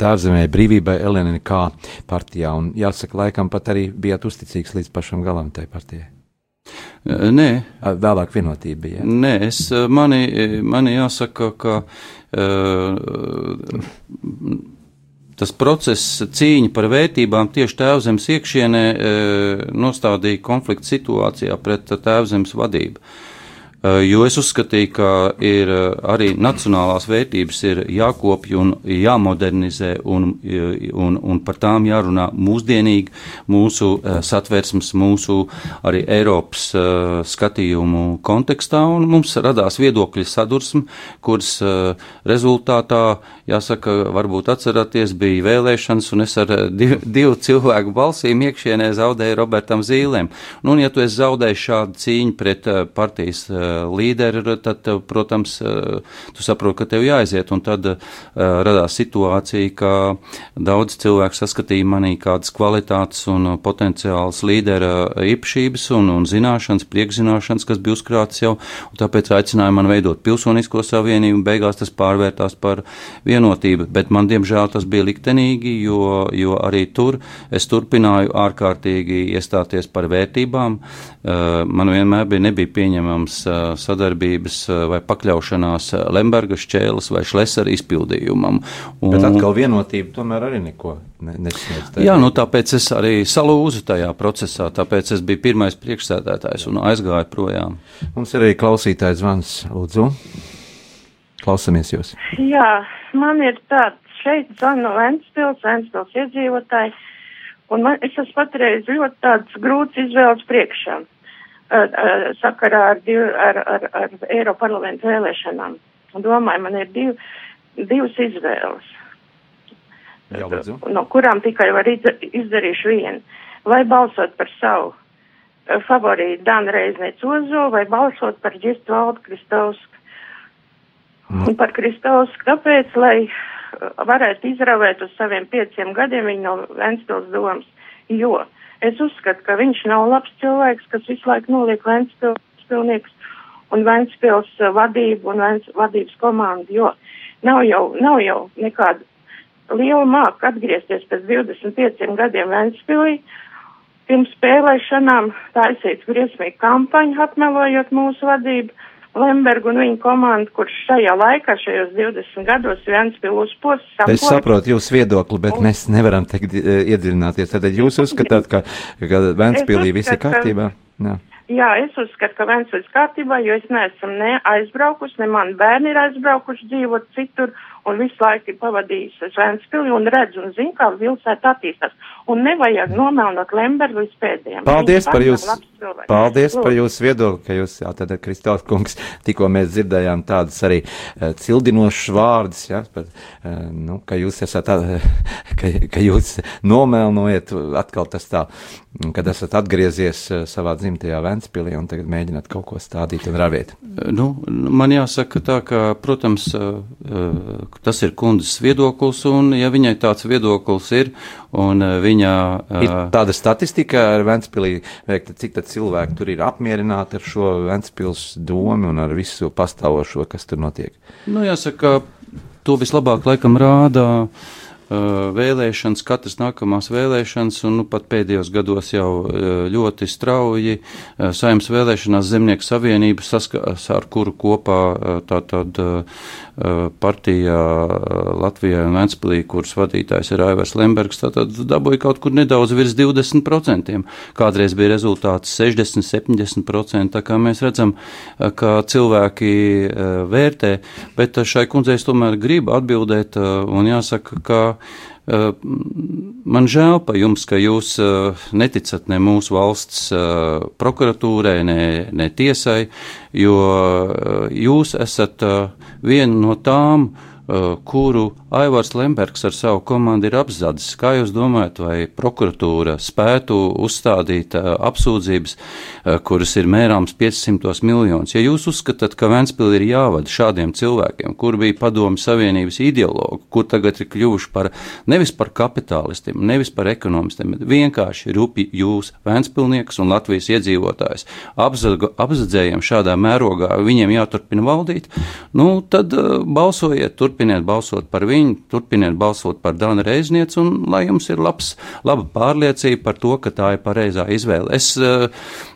[SPEAKER 1] tēvzemē brīvībai LNK partijā un, jāsaka, laikam pat arī bijāt uzticīgs līdz pašam galam tai partijai.
[SPEAKER 2] Nē,
[SPEAKER 1] vēlāk vienotība bija.
[SPEAKER 2] Nē, es, mani, mani jāsaka, ka uh, tas process, cīņa par vērtībām tieši tēvzemes iekšienē e, nostādīja konflikta situācijā pret tēvzemes vadību. Eh, jo es uzskatīju, ka ir eh, arī nacionālās vērtības ir jākopja un jāmodernizē, un, eh, un, un par tām jārunā mūsdienīgi mūsu satversmes, mūsu arī Eiropas skatījumu kontekstā, un mums radās viedokļu sadursme, kuras rezultātā, jāsaka, varbūt atceraties, bija vēlēšanas, un es ar div, divu cilvēku balsīm iekšienē zaudēju Robertam Zīlēm. Nu, un ja tu esi zaudējis šādu cīņu pret partijas līderi, tad, protams, tu saproti, ka tev jāaiziet. Un tad radās situācija, ka daudz cilvēku saskatīja manī kādas kvalitātes un potenciāls līdera īpašības un, un zināšanas, priekšzināšanas, kas bija uzkrātas jau, un tāpēc aicināja man veidot pilsonisko savienību, un beigās tas pārvērtās par vienotību. Bet man, diemžēl, tas bija liktenīgi, jo, jo arī tur es turpināju ārkārtīgi iestāties par vērtībām. Man vienmēr bija nebija pieņemams sadarbības vai pakļaušanās Lemberga šķēles vai Šlesera izpildījumam.
[SPEAKER 1] Un, Bet atkal vienotība tomēr arī neko nesniedz.
[SPEAKER 2] Jā, nu tāpēc es arī salūzu tajā procesā, tāpēc es biju pirmais priekšsēdētājs un aizgāju projām.
[SPEAKER 1] Mums ir arī klausītājs zvans, lūdzu. Klausamies jūs.
[SPEAKER 3] Jā, man ir tāds šeit zvanu Ventspils, Ventspils iedzīvotāji, un man, es esmu patreiz ļoti tāds grūts izvēles priekšā sakarā ar, div, ar, ar, ar Eiroparlamentu vēlēšanām. Domāju, man ir div, divas izvēles,
[SPEAKER 1] Jā,
[SPEAKER 3] no kurām tikai var izdarīšu vienu. Vai balsot par savu favorītu Danu Reiznēcu Ozo, vai balsot par Gistu Valdu Kristausku. Mm. Un par Kristausku tāpēc, lai varētu izravēt uz saviem pieciem gadiem viņu no Ventspils domas, jo uh, Es uzskatu, ka viņš nav labs cilvēks, kas visu laiku noliek Ventspilsnieks un Ventspils uh, vadību un Vents vadības komandu, jo nav jau, nav jau nekāda liela māka atgriezties pēc 25 gadiem Ventspilī. Pirms spēlēšanām taisīt briesmīgu kampaņu, apmelojot mūsu vadību Lembergu un viņa komandu, kurš šajā laikā, šajos 20 gados, Ventspils uzpūs.
[SPEAKER 1] Es saprotu jūsu viedokli, bet un... mēs nevaram teikt iedziļināties. Tad jūs uzskatāt, ka, ka Ventspilī viss ir kārtībā? Jā.
[SPEAKER 3] Jā, es uzskatu, ka Ventspils kārtībā, jo es neesmu ne aizbraukusi, ne mani bērni ir aizbraukuši dzīvot citur un visu laiku ir pavadījis uz Ventspili un redz un zina, kā pilsēta attīstās. Un nevajag nomelnot Lembergu līdz pēdējiem.
[SPEAKER 1] Paldies par jūsu, paldies Lūdzu. par jūsu viedokli, ka jūs, jā, tad Kristāls kungs, tikko mēs dzirdējām tādas arī uh, cildinošas vārdas, jā, bet, uh, nu, ka jūs esat, uh, ka, ka jūs nomelnojat atkal tas tā, kad esat atgriezies uh, savā dzimtajā Ventspilī un tagad mēģināt kaut ko stādīt un ravēt.
[SPEAKER 2] Nu, man jāsaka tā, ka, protams, uh, uh, tas ir kundzes viedoklis, un ja viņai tāds viedoklis ir, un eh, viņa.
[SPEAKER 1] Ir eh, tāda statistika ar Ventspilī veikta, cik tad cilvēki tur ir apmierināti ar šo Ventspils domu un ar visu pastāvošo, kas tur notiek?
[SPEAKER 2] Nu, jāsaka, to vislabāk laikam rāda. Uh, vēlēšanas, katras nākamās vēlēšanas, un nu, pat pēdējos gados jau ļoti strauji saimnes vēlēšanās Zemnieku savienību, saskars, ar kuru kopā tātad partija Latvijā un Ventspilī, kuras vadītājs ir Aivars Lembergs, tātad dabūja kaut kur nedaudz virs 20%. Kādreiz bija rezultāts 60-70%, tā kā mēs redzam, ka cilvēki vērtē, bet šai kundzei es tomēr gribu atbildēt un jāsaka, ka man žēl par jums, ka jūs eh, neticat ne mūsu valsts eh, prokuratūrai, ne, ne tiesai, jo jūs esat viena no tām, kuru Aivars Lembergs ar savu komandu ir apzadis. Kā jūs domājat, vai prokuratūra spētu uzstādīt uh, apsūdzības, uh, kuras ir mērāms 500 miljonus? Ja jūs uzskatāt, ka Ventspili ir jāvada šādiem cilvēkiem, kur bija padomu savienības ideologi, kur tagad ir kļuvuši par nevis par kapitālistiem, nevis par ekonomistiem, bet vienkārši rupi jūs, Ventspilnieks un Latvijas iedzīvotājs, apzadzējiem šādā mērogā, viņiem jāturpina valdīt, nu tad balsojiet, turpiniet turpiniet balsot par viņu, turpiniet balsot par Dānu Reiznieci, un lai jums ir labs, laba pārliecība par to, ka tā ir pareizā izvēle. Es uh,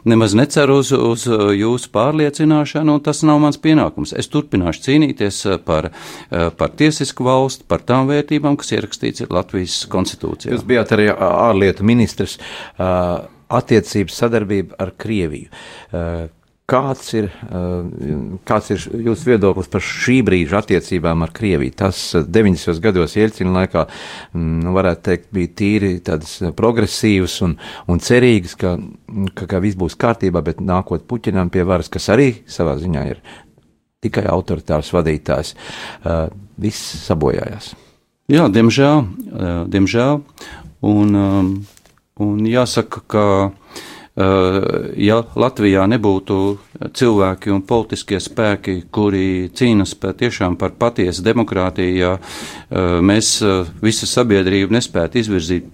[SPEAKER 2] nemaz neceru uz, uz jūsu pārliecināšanu, un tas nav mans pienākums. Es turpināšu cīnīties par, uh, par tiesisku valsti, par tām vērtībām, kas ierakstīts Latvijas konstitūcijā.
[SPEAKER 1] Jūs bijāt arī ārlietu ministrs. Uh, attiecības sadarbība ar Krieviju. Kāds ir, uh, kāds ir jūsu viedoklis par šī brīža attiecībām ar Krieviju? Tas 90. Uh, gados Ieļcina laikā, mm, nu, varētu teikt, bija tīri tādas progresīvas un, un cerīgas, ka, ka, ka viss būs kārtībā, bet nākot Puķinam pie varas, kas arī savā ziņā ir tikai autoritārs vadītājs, uh, viss sabojājās.
[SPEAKER 2] Jā, diemžēl, diemžēl, un, un jāsaka, ka Eh, ja Latvijā nebūtu cilvēki un politiskie spēki, kuri cīnas tiešām par patiesu demokrātiju, ja eh, mēs eh, visa sabiedrība nespētu izvirzīt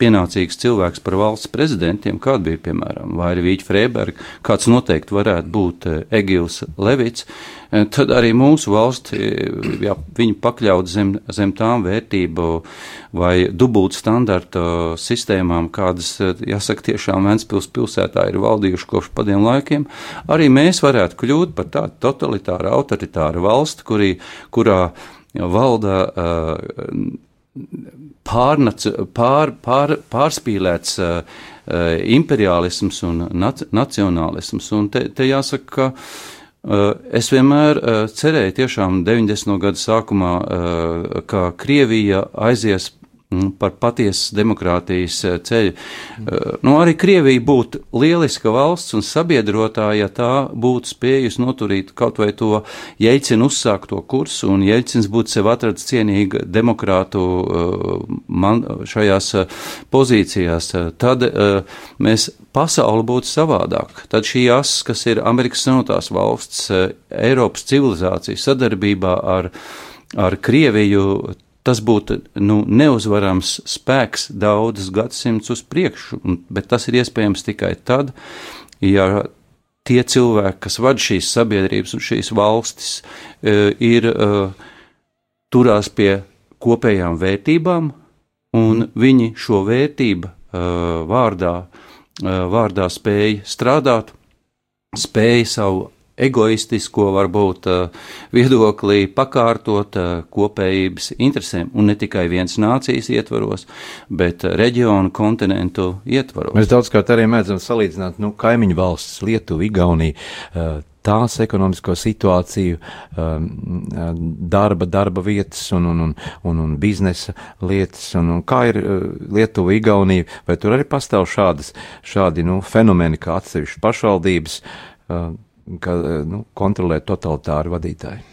[SPEAKER 2] pienācīgs cilvēks par valsts prezidentiem, kāda bija, piemēram, Vaira Vīķa Freiberga, kāds noteikti varētu būt eh, Egils Levits, eh, tad arī mūsu valsts, ja viņi pakļaut zem, zem tām vērtību vai dubult standarta sistēmām, kādas, eh, jāsaka, tiešām Ventspils pilsētā ir valdījuši kopš padiem laikiem, arī mēs varētu kļūt par tādu totalitāru, autoritāru valsti, kurī, kurā valda uh, pārnac, pār, pār, pārspīlēts uh, imperiālisms un nac, nacionālisms. Un te, te jāsaka, ka uh, es vienmēr uh, cerēju tiešām 90. gadu sākumā, uh, ka Krievija aizies par patiesas demokrātijas eh, ceļu. Eh, nu, arī Krievija būtu lieliska valsts un sabiedrotāja, ja tā būtu spējusi noturīt kaut vai to Jeļcinu uzsākto kursu, un Jeļcins būtu sev atradis cienīgu demokrātu eh, man, šajās pozīcijās. Tad mēs pasauli būtu savādāk. Tad šī asa, kas ir Amerikas Savienotās valsts, Eiropas civilizācija sadarbībā ar, ar Krieviju, tas būtu nu, neuzvarams spēks daudzus gadsimtus uz priekšu, bet tas ir iespējams tikai tad, ja tie cilvēki, kas vada šīs sabiedrības un šīs valstis, e, ir e, turās pie kopējām vērtībām, un viņi šo vērtību e, vārdā, vārdā spēja strādāt, spēja savu egoistisko, varbūt viedoklī pakārtot kopējības interesēm, un ne tikai viens nācijas ietvaros, bet reģionu, kontinentu ietvaros.
[SPEAKER 1] Mēs daudzkārt arī mēdzam salīdzināt, nu, kaimiņu valsts, Lietuva, Igaunija, tās ekonomisko situāciju, darba, darba vietas un, un, un, un, un biznesa lietas, un, un kā ir Lietuva, Igaunija, vai tur arī pastāv šādas, šādi nu, fenomeni kā atsevišķas pašvaldības, ka uh, nu, kontrolē totalitāri vadītāji.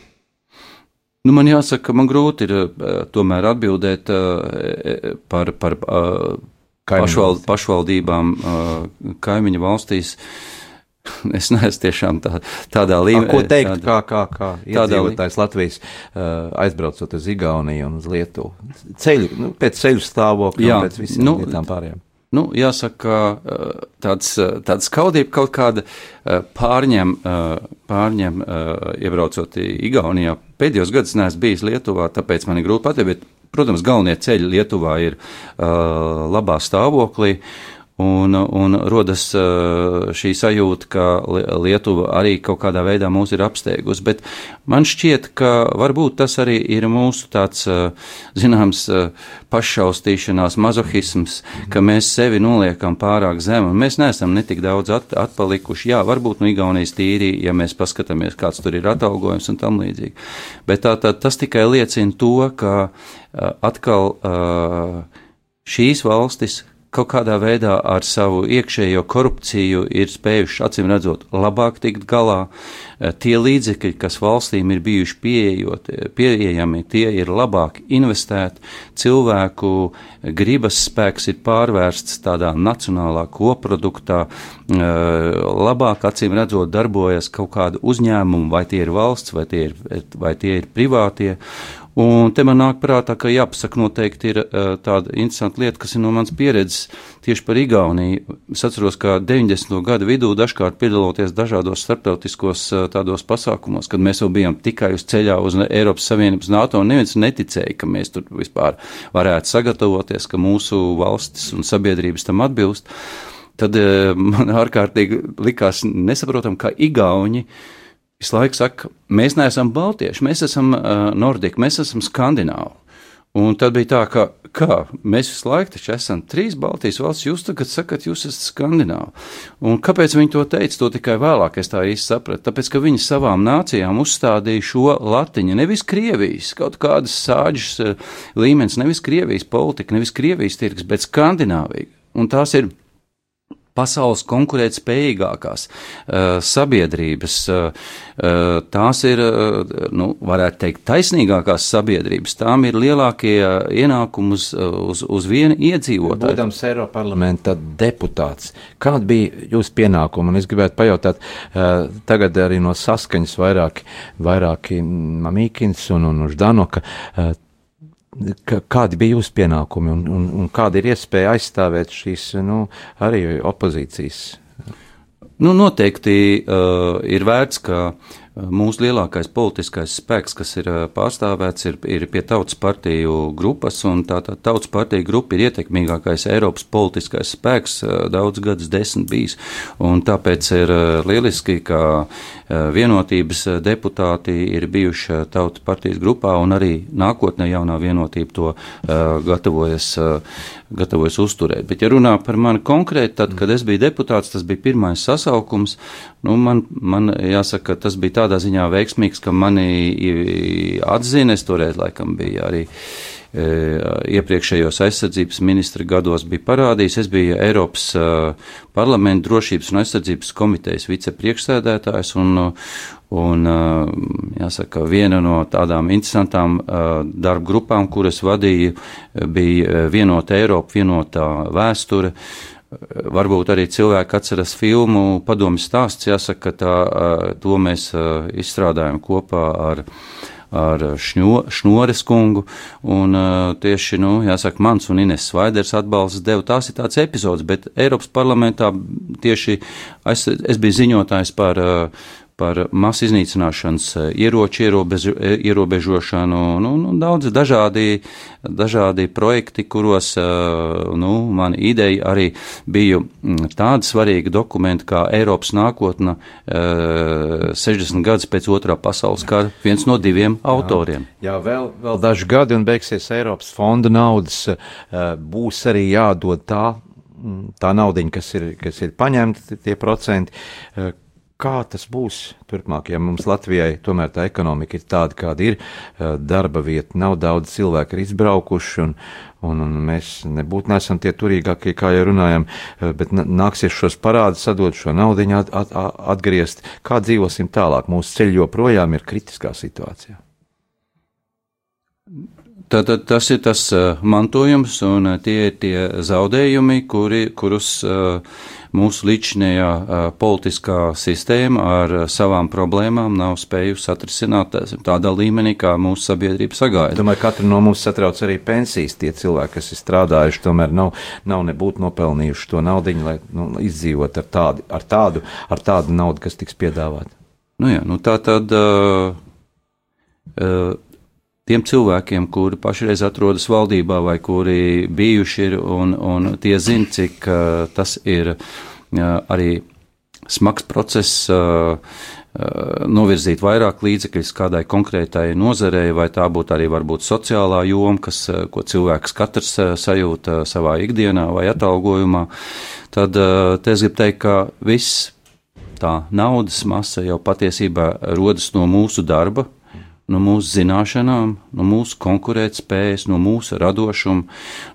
[SPEAKER 2] Nu, man jāsaka, man grūti ir tomēr atbildēt par, par pašvald, pašvaldībām kaimiņu valstīs. Es neesmu tiešām tā, tādā līmenī.
[SPEAKER 1] Ko teikt, tāda, kā, kā, kā iedzīvotājs Latvijas aizbraucot uz Igauniju un uz Lietuvu? Ceļu, nu, pēc ceļu stāvokļa, pēc visiem nu, lietām pārējām.
[SPEAKER 2] Nu, jāsaka, tāds, tāds skaudība kaut kāda pārņem, pārņem iebraucot Igaunijā. Pēdējos gadus neesmu bijis Lietuvā, tāpēc man ir grūti pateikt, bet, protams, galvenie ceļi Lietuvā ir labā stāvoklī. Uh, Un, un rodas šī sajūta, ka Lietuva arī kaut kādā veidā mūs ir apsteigusi. Bet man šķiet, ka varbūt tas arī ir mūsu tāds, zināms, pašaustīšanās, mazohisms, ka mēs sevi noliekam pārāk zemu. Mēs neesam netik daudz at, atpalikuši. Jā, varbūt no Igaunijas tīri, ja mēs paskatāmies, kāds tur ir atalgojums un tam līdzīgi. Bet tā, tā, tas tikai liecina to, ka atkal šīs valstis kaut kādā veidā ar savu iekšējo korupciju ir spējuši, acīm redzot, labāk tikt galā. Eh, tie līdzekļi, kas valstīm ir bijuši pieejot, eh, pieejami, tie ir labāk investēti, cilvēku gribas spēks ir pārvērsts tādā nacionālā koproduktā, eh, labāk, acīm redzot, darbojas kaut kāda uzņēmuma, vai tie ir valsts, vai tie ir, vai tie ir privātie. Un te man nāk prātā, ka jāpasaka noteikti ir uh, tāda interesanta lieta, kas ir no manas pieredzes tieši par Igauniju. Es atceros, ka 90. gadu vidū dažkārt piedaloties dažādos starptautiskos uh, tādos pasākumos, kad mēs jau bijām tikai uz ceļā uz Eiropas Savienības NATO, un neviens neticēja, ka mēs tur vispār varētu sagatavoties, ka mūsu valstis un sabiedrības tam atbilst. Tad uh, man ārkārtīgi likās nesaprotam, kā Igauni uh, visu laiku saka, mēs neesam baltieši, mēs esam uh, nordiķi, mēs esam skandināvi. Un tad bija tā, ka kā, mēs visu laiku esam trīs Baltijas valsts, jūs tagad sakat, jūs esat skandināvi. Un kāpēc viņi to teica, to tikai vēlāk es tā īsti sapratu. Tāpēc, ka viņi savām nācijām uzstādīja šo latiņu, nevis Krievijas, kaut kādas sāģis līmenis, nevis Krievijas politika, nevis Krievijas tirgus, bet Skandināvija. Un tās ir pasaules konkurētspējīgākās uh, sabiedrības, uh, tās ir, uh, nu, varētu teikt, taisnīgākās sabiedrības, tām ir lielākie ienākumi uz, uz, uz vienu iedzīvotāju.
[SPEAKER 1] Būdams Eiropa parlamenta deputāts, kāda bija jūsu pienākuma? Un es gribētu pajautāt, tagad arī no saskaņas vairāki, vairāki Mamīkins un, un Ždanoka. Kādi bija jūsu pienākumi un, un, un kāda ir iespēja aizstāvēt šīs nu, arī opozīcijas?
[SPEAKER 2] Nu, noteikti uh, ir vērts, ka uh, Mūsu lielākais politiskais spēks, kas ir pārstāvēts, ir, ir pie Tautas partiju grupas, un tā, tā Tautas partiju grupa ir ietekmīgākais Eiropas politiskais spēks daudz gadus desmit bijis, un tāpēc ir lieliski, ka vienotības deputāti ir bijuši Tautas partijas grupā, un arī nākotnē jaunā vienotība to gatavojas, gatavojas uzturēt. Bet, ja runā par mani konkrēti, tad, kad es biju deputāts, tas bija pirmais sasaukums, nu, man, man jāsaka, tas bija tā tādā ziņā veiksmīgs, ka mani atzina. Es toreiz laikam biju arī e, iepriekšējos aizsardzības ministra gados bija parādījis. Es biju Eiropas uh, parlamenta drošības un aizsardzības komitejas vicepriekšsēdētājs un, un uh, jāsaka, viena no tādām interesantām darba grupām, kuras vadīju, bija vienota Eiropa, vienotā vēsture. Varbūt arī cilvēki atceras filmu Padomju stāsts. Jāsaka, ka tā, to mēs izstrādājam kopā ar, ar šņo, Šnores kungu. Un tieši, nu, jāsaka, mans un Ines Svaiders atbalsts deva. Tās ir tāds epizods, bet Eiropas parlamentā tieši es, es biju ziņotājs par par masu iznīcināšanas eh, ieroču ierobežo, eh, ierobežošanu, nu, nu, daudz dažādi, dažādi projekti, kuros, eh, nu, man ideja arī bija mm, tāda svarīga dokumenta kā Eiropas nākotne 60 gadus pēc otrā pasaules kara, viens no diviem jā, autoriem.
[SPEAKER 1] Jā, vēl, vēl daži gadi un beigsies Eiropas fonda naudas, būs arī jādod tā mm, tā naudiņa, kas ir, kas ir paņemta, tie procenti, kā tas būs turpmāk, ja mums Latvijai tomēr tā ekonomika ir tāda, kāda ir, darba vieta, nav daudz cilvēku ir izbraukuši, un, un, un mēs nebūtu nesam tie turīgākie, kā jau runājam, bet nāksies šos parādus sadot, šo naudiņu at, at, atgriezt. Kā dzīvosim tālāk? Mūsu ceļi joprojām ir kritiskā situācijā.
[SPEAKER 2] Tātad tas ir tas uh, mantojums un tie ir tie zaudējumi, kuri, kurus uh, mūsu līdzinējā politiskā sistēma ar savām problēmām nav spējusi atrisināt tādā līmenī, kā mūsu sabiedrība sagaida.
[SPEAKER 1] Domāju, katru no mums satrauc arī pensijas. Tie cilvēki, kas ir strādājuši, tomēr nav, nav nebūtu nopelnījuši to naudu, lai nu, izdzīvot ar tādu, ar, tādu, ar tādu naudu, kas tiks piedāvāta.
[SPEAKER 2] Nu jā, nu tā tad. Uh, uh, tiem cilvēkiem, kuri pašreiz atrodas valdībā vai kuri bijuši ir, un, un tie zina, cik uh, tas ir uh, arī smags process. Uh, novirzīt vairāk līdzekļus kādai konkrētai nozarei, vai tā būtu arī varbūt sociālā joma, kas, ko cilvēks katrs sajūta savā ikdienā vai atalgojumā, tad te es gribu teikt, ka viss tā naudas masa jau patiesībā rodas no mūsu darba, no mūsu zināšanām, no mūsu konkurētspējas, no mūsu radošuma,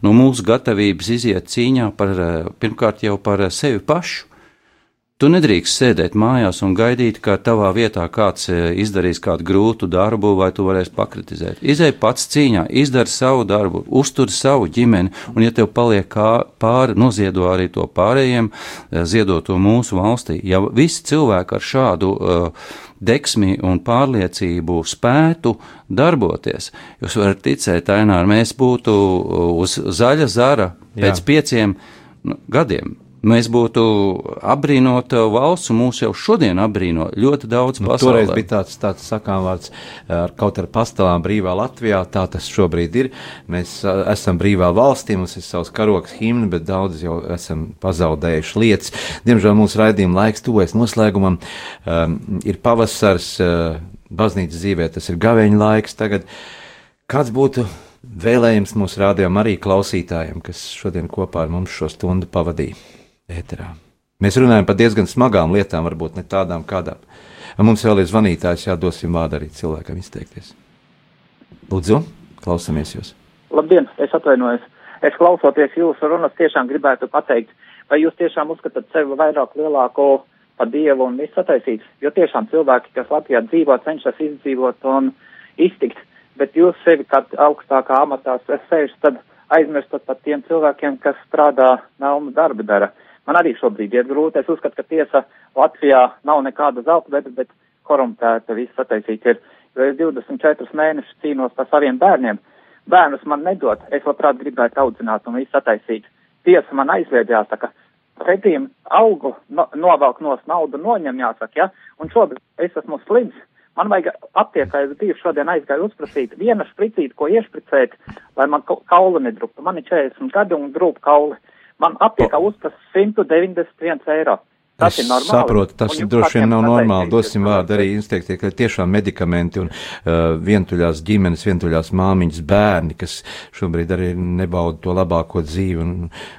[SPEAKER 2] no mūsu gatavības iziet cīņā par, eh, pirmkārt jau par eh, sevi pašu. Tu nedrīkst sēdēt mājās un gaidīt, ka tavā vietā kāds eh, izdarīs kādu grūtu darbu, vai tu varēsi pakritizēt. Izej pats cīņā, izdari savu darbu, uztur savu ģimeni, un, ja tev paliek pāri, noziedo arī to pārējiem, ziedo to mūsu valstī. Ja visi cilvēki ar šādu uh, deksmi un pārliecību spētu darboties. Jūs varat ticēt, Ainēr, mēs būtu uz zaļa zara pēc Jā. pieciem nu, gadiem. Mēs būtu apbrīnota valsts, un mūs jau šodien apbrīno ļoti daudz nu, pasaulē.
[SPEAKER 1] Toreiz bija tāds, tāds sakām vārds ar kaut ar pastāvām brīvā Latvijā, tā tas šobrīd ir. Mēs a, esam brīvā valstī, mums ir savs karoks himni, bet daudz jau esam pazaudējuši lietas. Diemžēl mūsu raidījuma laiks tuvojas noslēgumam. Um, ir pavasars, uh, baznīcas dzīvē tas ir gaveņa laiks tagad. Kāds būtu vēlējums mūsu rādījumam arī klausītājiem, kas šodien kopā ar mums šo stundu pavadīja? Ēterā. Mēs runājam par diezgan smagām lietām, varbūt ne tādām kādām. Mums vēl ir zvanītājs, jādosim vārdu arī cilvēkam izteikties. Lūdzu, klausamies jūs.
[SPEAKER 4] Labdien, es atvainojos. Es klausoties jūsu runas, tiešām gribētu pateikt, vai jūs tiešām uzskatāt sevi vairāk lielāko par dievu un visu sataisīt, jo tiešām cilvēki, kas Latvijā dzīvo, cenšas izdzīvot un iztikt, bet jūs sevi kā augstākā amatā sēžat, tad aizmirstat par tiem cilvēkiem, kas strādā naumu darbu dara. Man arī šobrīd iet grūti. Es uzskatu, ka tiesa Latvijā nav nekāda zelta veda, bet korumpēta viss sataisīt ir. Jo es 24 mēnešus cīnos par saviem bērniem. Bērnus man nedod. Es labprāt gribētu audzināt un visu sataisīt. Tiesa man aizliedz jāsaka. Pretīm augu no, novelk nos naudu noņem jāsaka, ja? Un šobrīd es esmu slims. Man vajag aptiekā, es biju šodien aizgāju uzprasīt viena špricīti, ko iešpricēt, lai man kaula nedruptu. Man ir 40 gadi un drūp kauli. Man aptiekā uzprasa 191 eiro. Tas es ir normāli.
[SPEAKER 1] Saprotu, tas droši vien nav normāli. Dosim vārdu arī instinktie, ka tiešām medikamenti un uh, vientuļās ģimenes, vientuļās māmiņas bērni, kas šobrīd arī nebauda to labāko dzīvi un,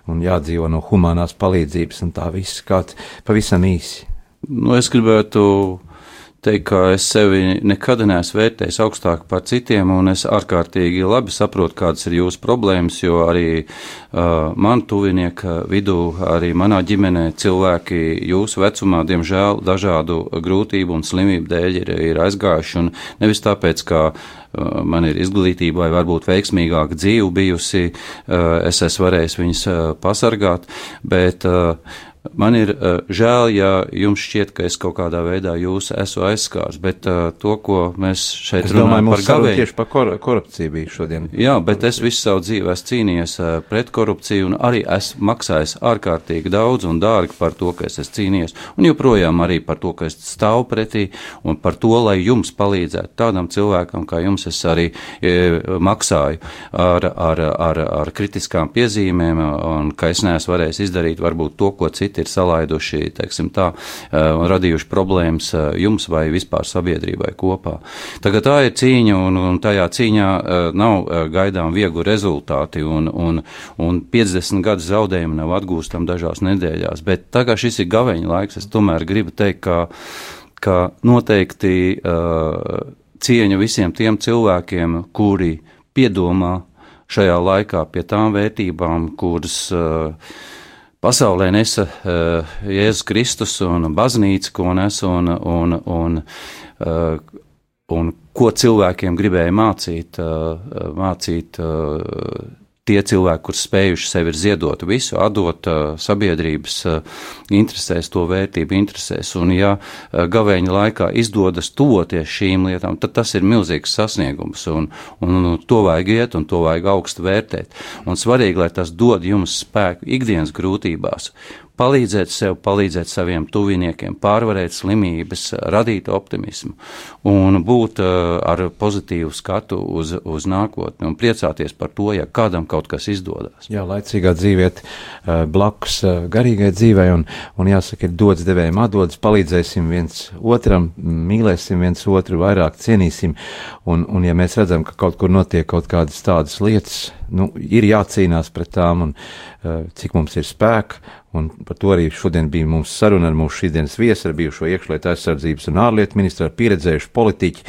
[SPEAKER 1] un jādzīvo no humanās palīdzības un tā viss kāds pavisam īsi.
[SPEAKER 2] Nu, es gribētu teikt, ka es sevi nekad neesmu vērtējis augstāk par citiem, un es ārkārtīgi labi saprotu, kādas ir jūsu problēmas, jo arī uh, man tuvinieka vidū, arī manā ģimenē cilvēki jūsu vecumā, diemžēl, dažādu grūtību un slimību dēļ ir, ir aizgājuši, un nevis tāpēc, ka uh, man ir izglītība vai varbūt veiksmīgāka dzīve bijusi, uh, es esmu varējis viņus uh, pasargāt, bet Man ir uh, žēl, ja jums šķiet, ka es kaut kādā veidā jūs esmu aizskārs, bet uh, to, ko mēs šeit
[SPEAKER 1] es
[SPEAKER 2] runājam
[SPEAKER 1] domāju,
[SPEAKER 2] par gavēju.
[SPEAKER 1] Tieši par kor korupciju bija šodien.
[SPEAKER 2] Jā, bet es visu savu dzīvi esmu cīnījies uh, pret korupciju un arī esmu maksājis ārkārtīgi daudz un dārgi par to, ka es esmu cīnījies. Un joprojām arī par to, ka es stāvu pretī un par to, lai jums palīdzētu tādam cilvēkam, kā jums es arī e, maksāju ar, ar, ar, ar kritiskām piezīmēm un ka es neesmu varējis izdarīt varbūt to, ko citi citi ir salaiduši, teiksim tā, un radījuši problēmas jums vai vispār sabiedrībai kopā. Tagad tā ir cīņa, un, un tajā cīņā nav gaidām viegli rezultāti, un, un, un 50 gadu zaudējumi nav atgūstami dažās nedēļās, bet tagad šis ir gaveņa laiks, es tomēr gribu teikt, ka, ka noteikti uh, cieņa visiem tiem cilvēkiem, kuri piedomā šajā laikā pie tām vērtībām, kuras uh, pasaulē nesa uh, Jēzus Kristus un baznīca, ko nes un, un, un, uh, un ko cilvēkiem gribēja mācīt, uh, mācīt uh, tie cilvēki, kurus spējuši sevi ziedot visu, atdot uh, sabiedrības uh, interesēs, to vērtību interesēs. Un, ja uh, gavēņa laikā izdodas tuvoties šīm lietām, tad tas ir milzīgs sasniegums, un, un to vajag iet, un to vajag augstu vērtēt. Un svarīgi, lai tas dod jums spēku ikdienas grūtībās, palīdzēt sev, palīdzēt saviem tuviniekiem, pārvarēt slimības, radīt optimismu un būt uh, ar pozitīvu skatu uz, uz nākotni un priecāties par to, ja kādam kaut kas izdodas.
[SPEAKER 1] Jā, laicīgā dzīviet uh, blakus uh, garīgai dzīvei un, un jāsaka, ir dots devējiem atdodas, palīdzēsim viens otram, mīlēsim viens otru, vairāk cienīsim un, un ja mēs redzam, ka kaut kur notiek kaut kādas tādas lietas, nu, ir jācīnās pret tām un cik mums ir spēka. Un par to arī šodien bija mums saruna ar mūsu šīsdienas viesu, ar bijušo iekšlietu aizsardzības un ārlietu ministru, ar pieredzējušu politiķu,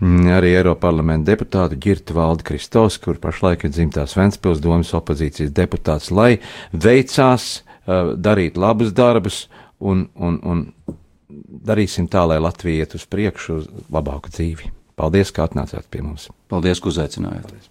[SPEAKER 1] mm, arī Eiropas parlamenta deputātu Girtu Valdi Kristovs, kur pašlaik ir dzimtās Ventspils domas opozīcijas deputāts, lai veicās darīt labus darbus un, un, un darīsim tā, lai Latvija iet uz priekšu uz labāku dzīvi. Paldies, ka atnācāt pie mums.
[SPEAKER 2] Paldies, ka uzaicinājāt. Paldies.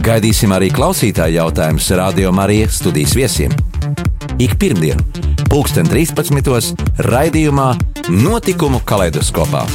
[SPEAKER 5] Gaidīsim arī klausītāju jautājumus Radio Marija studijas viesiem. Ik pirmdienu, 2013. raidījumā Notikumu kaleidoskopā.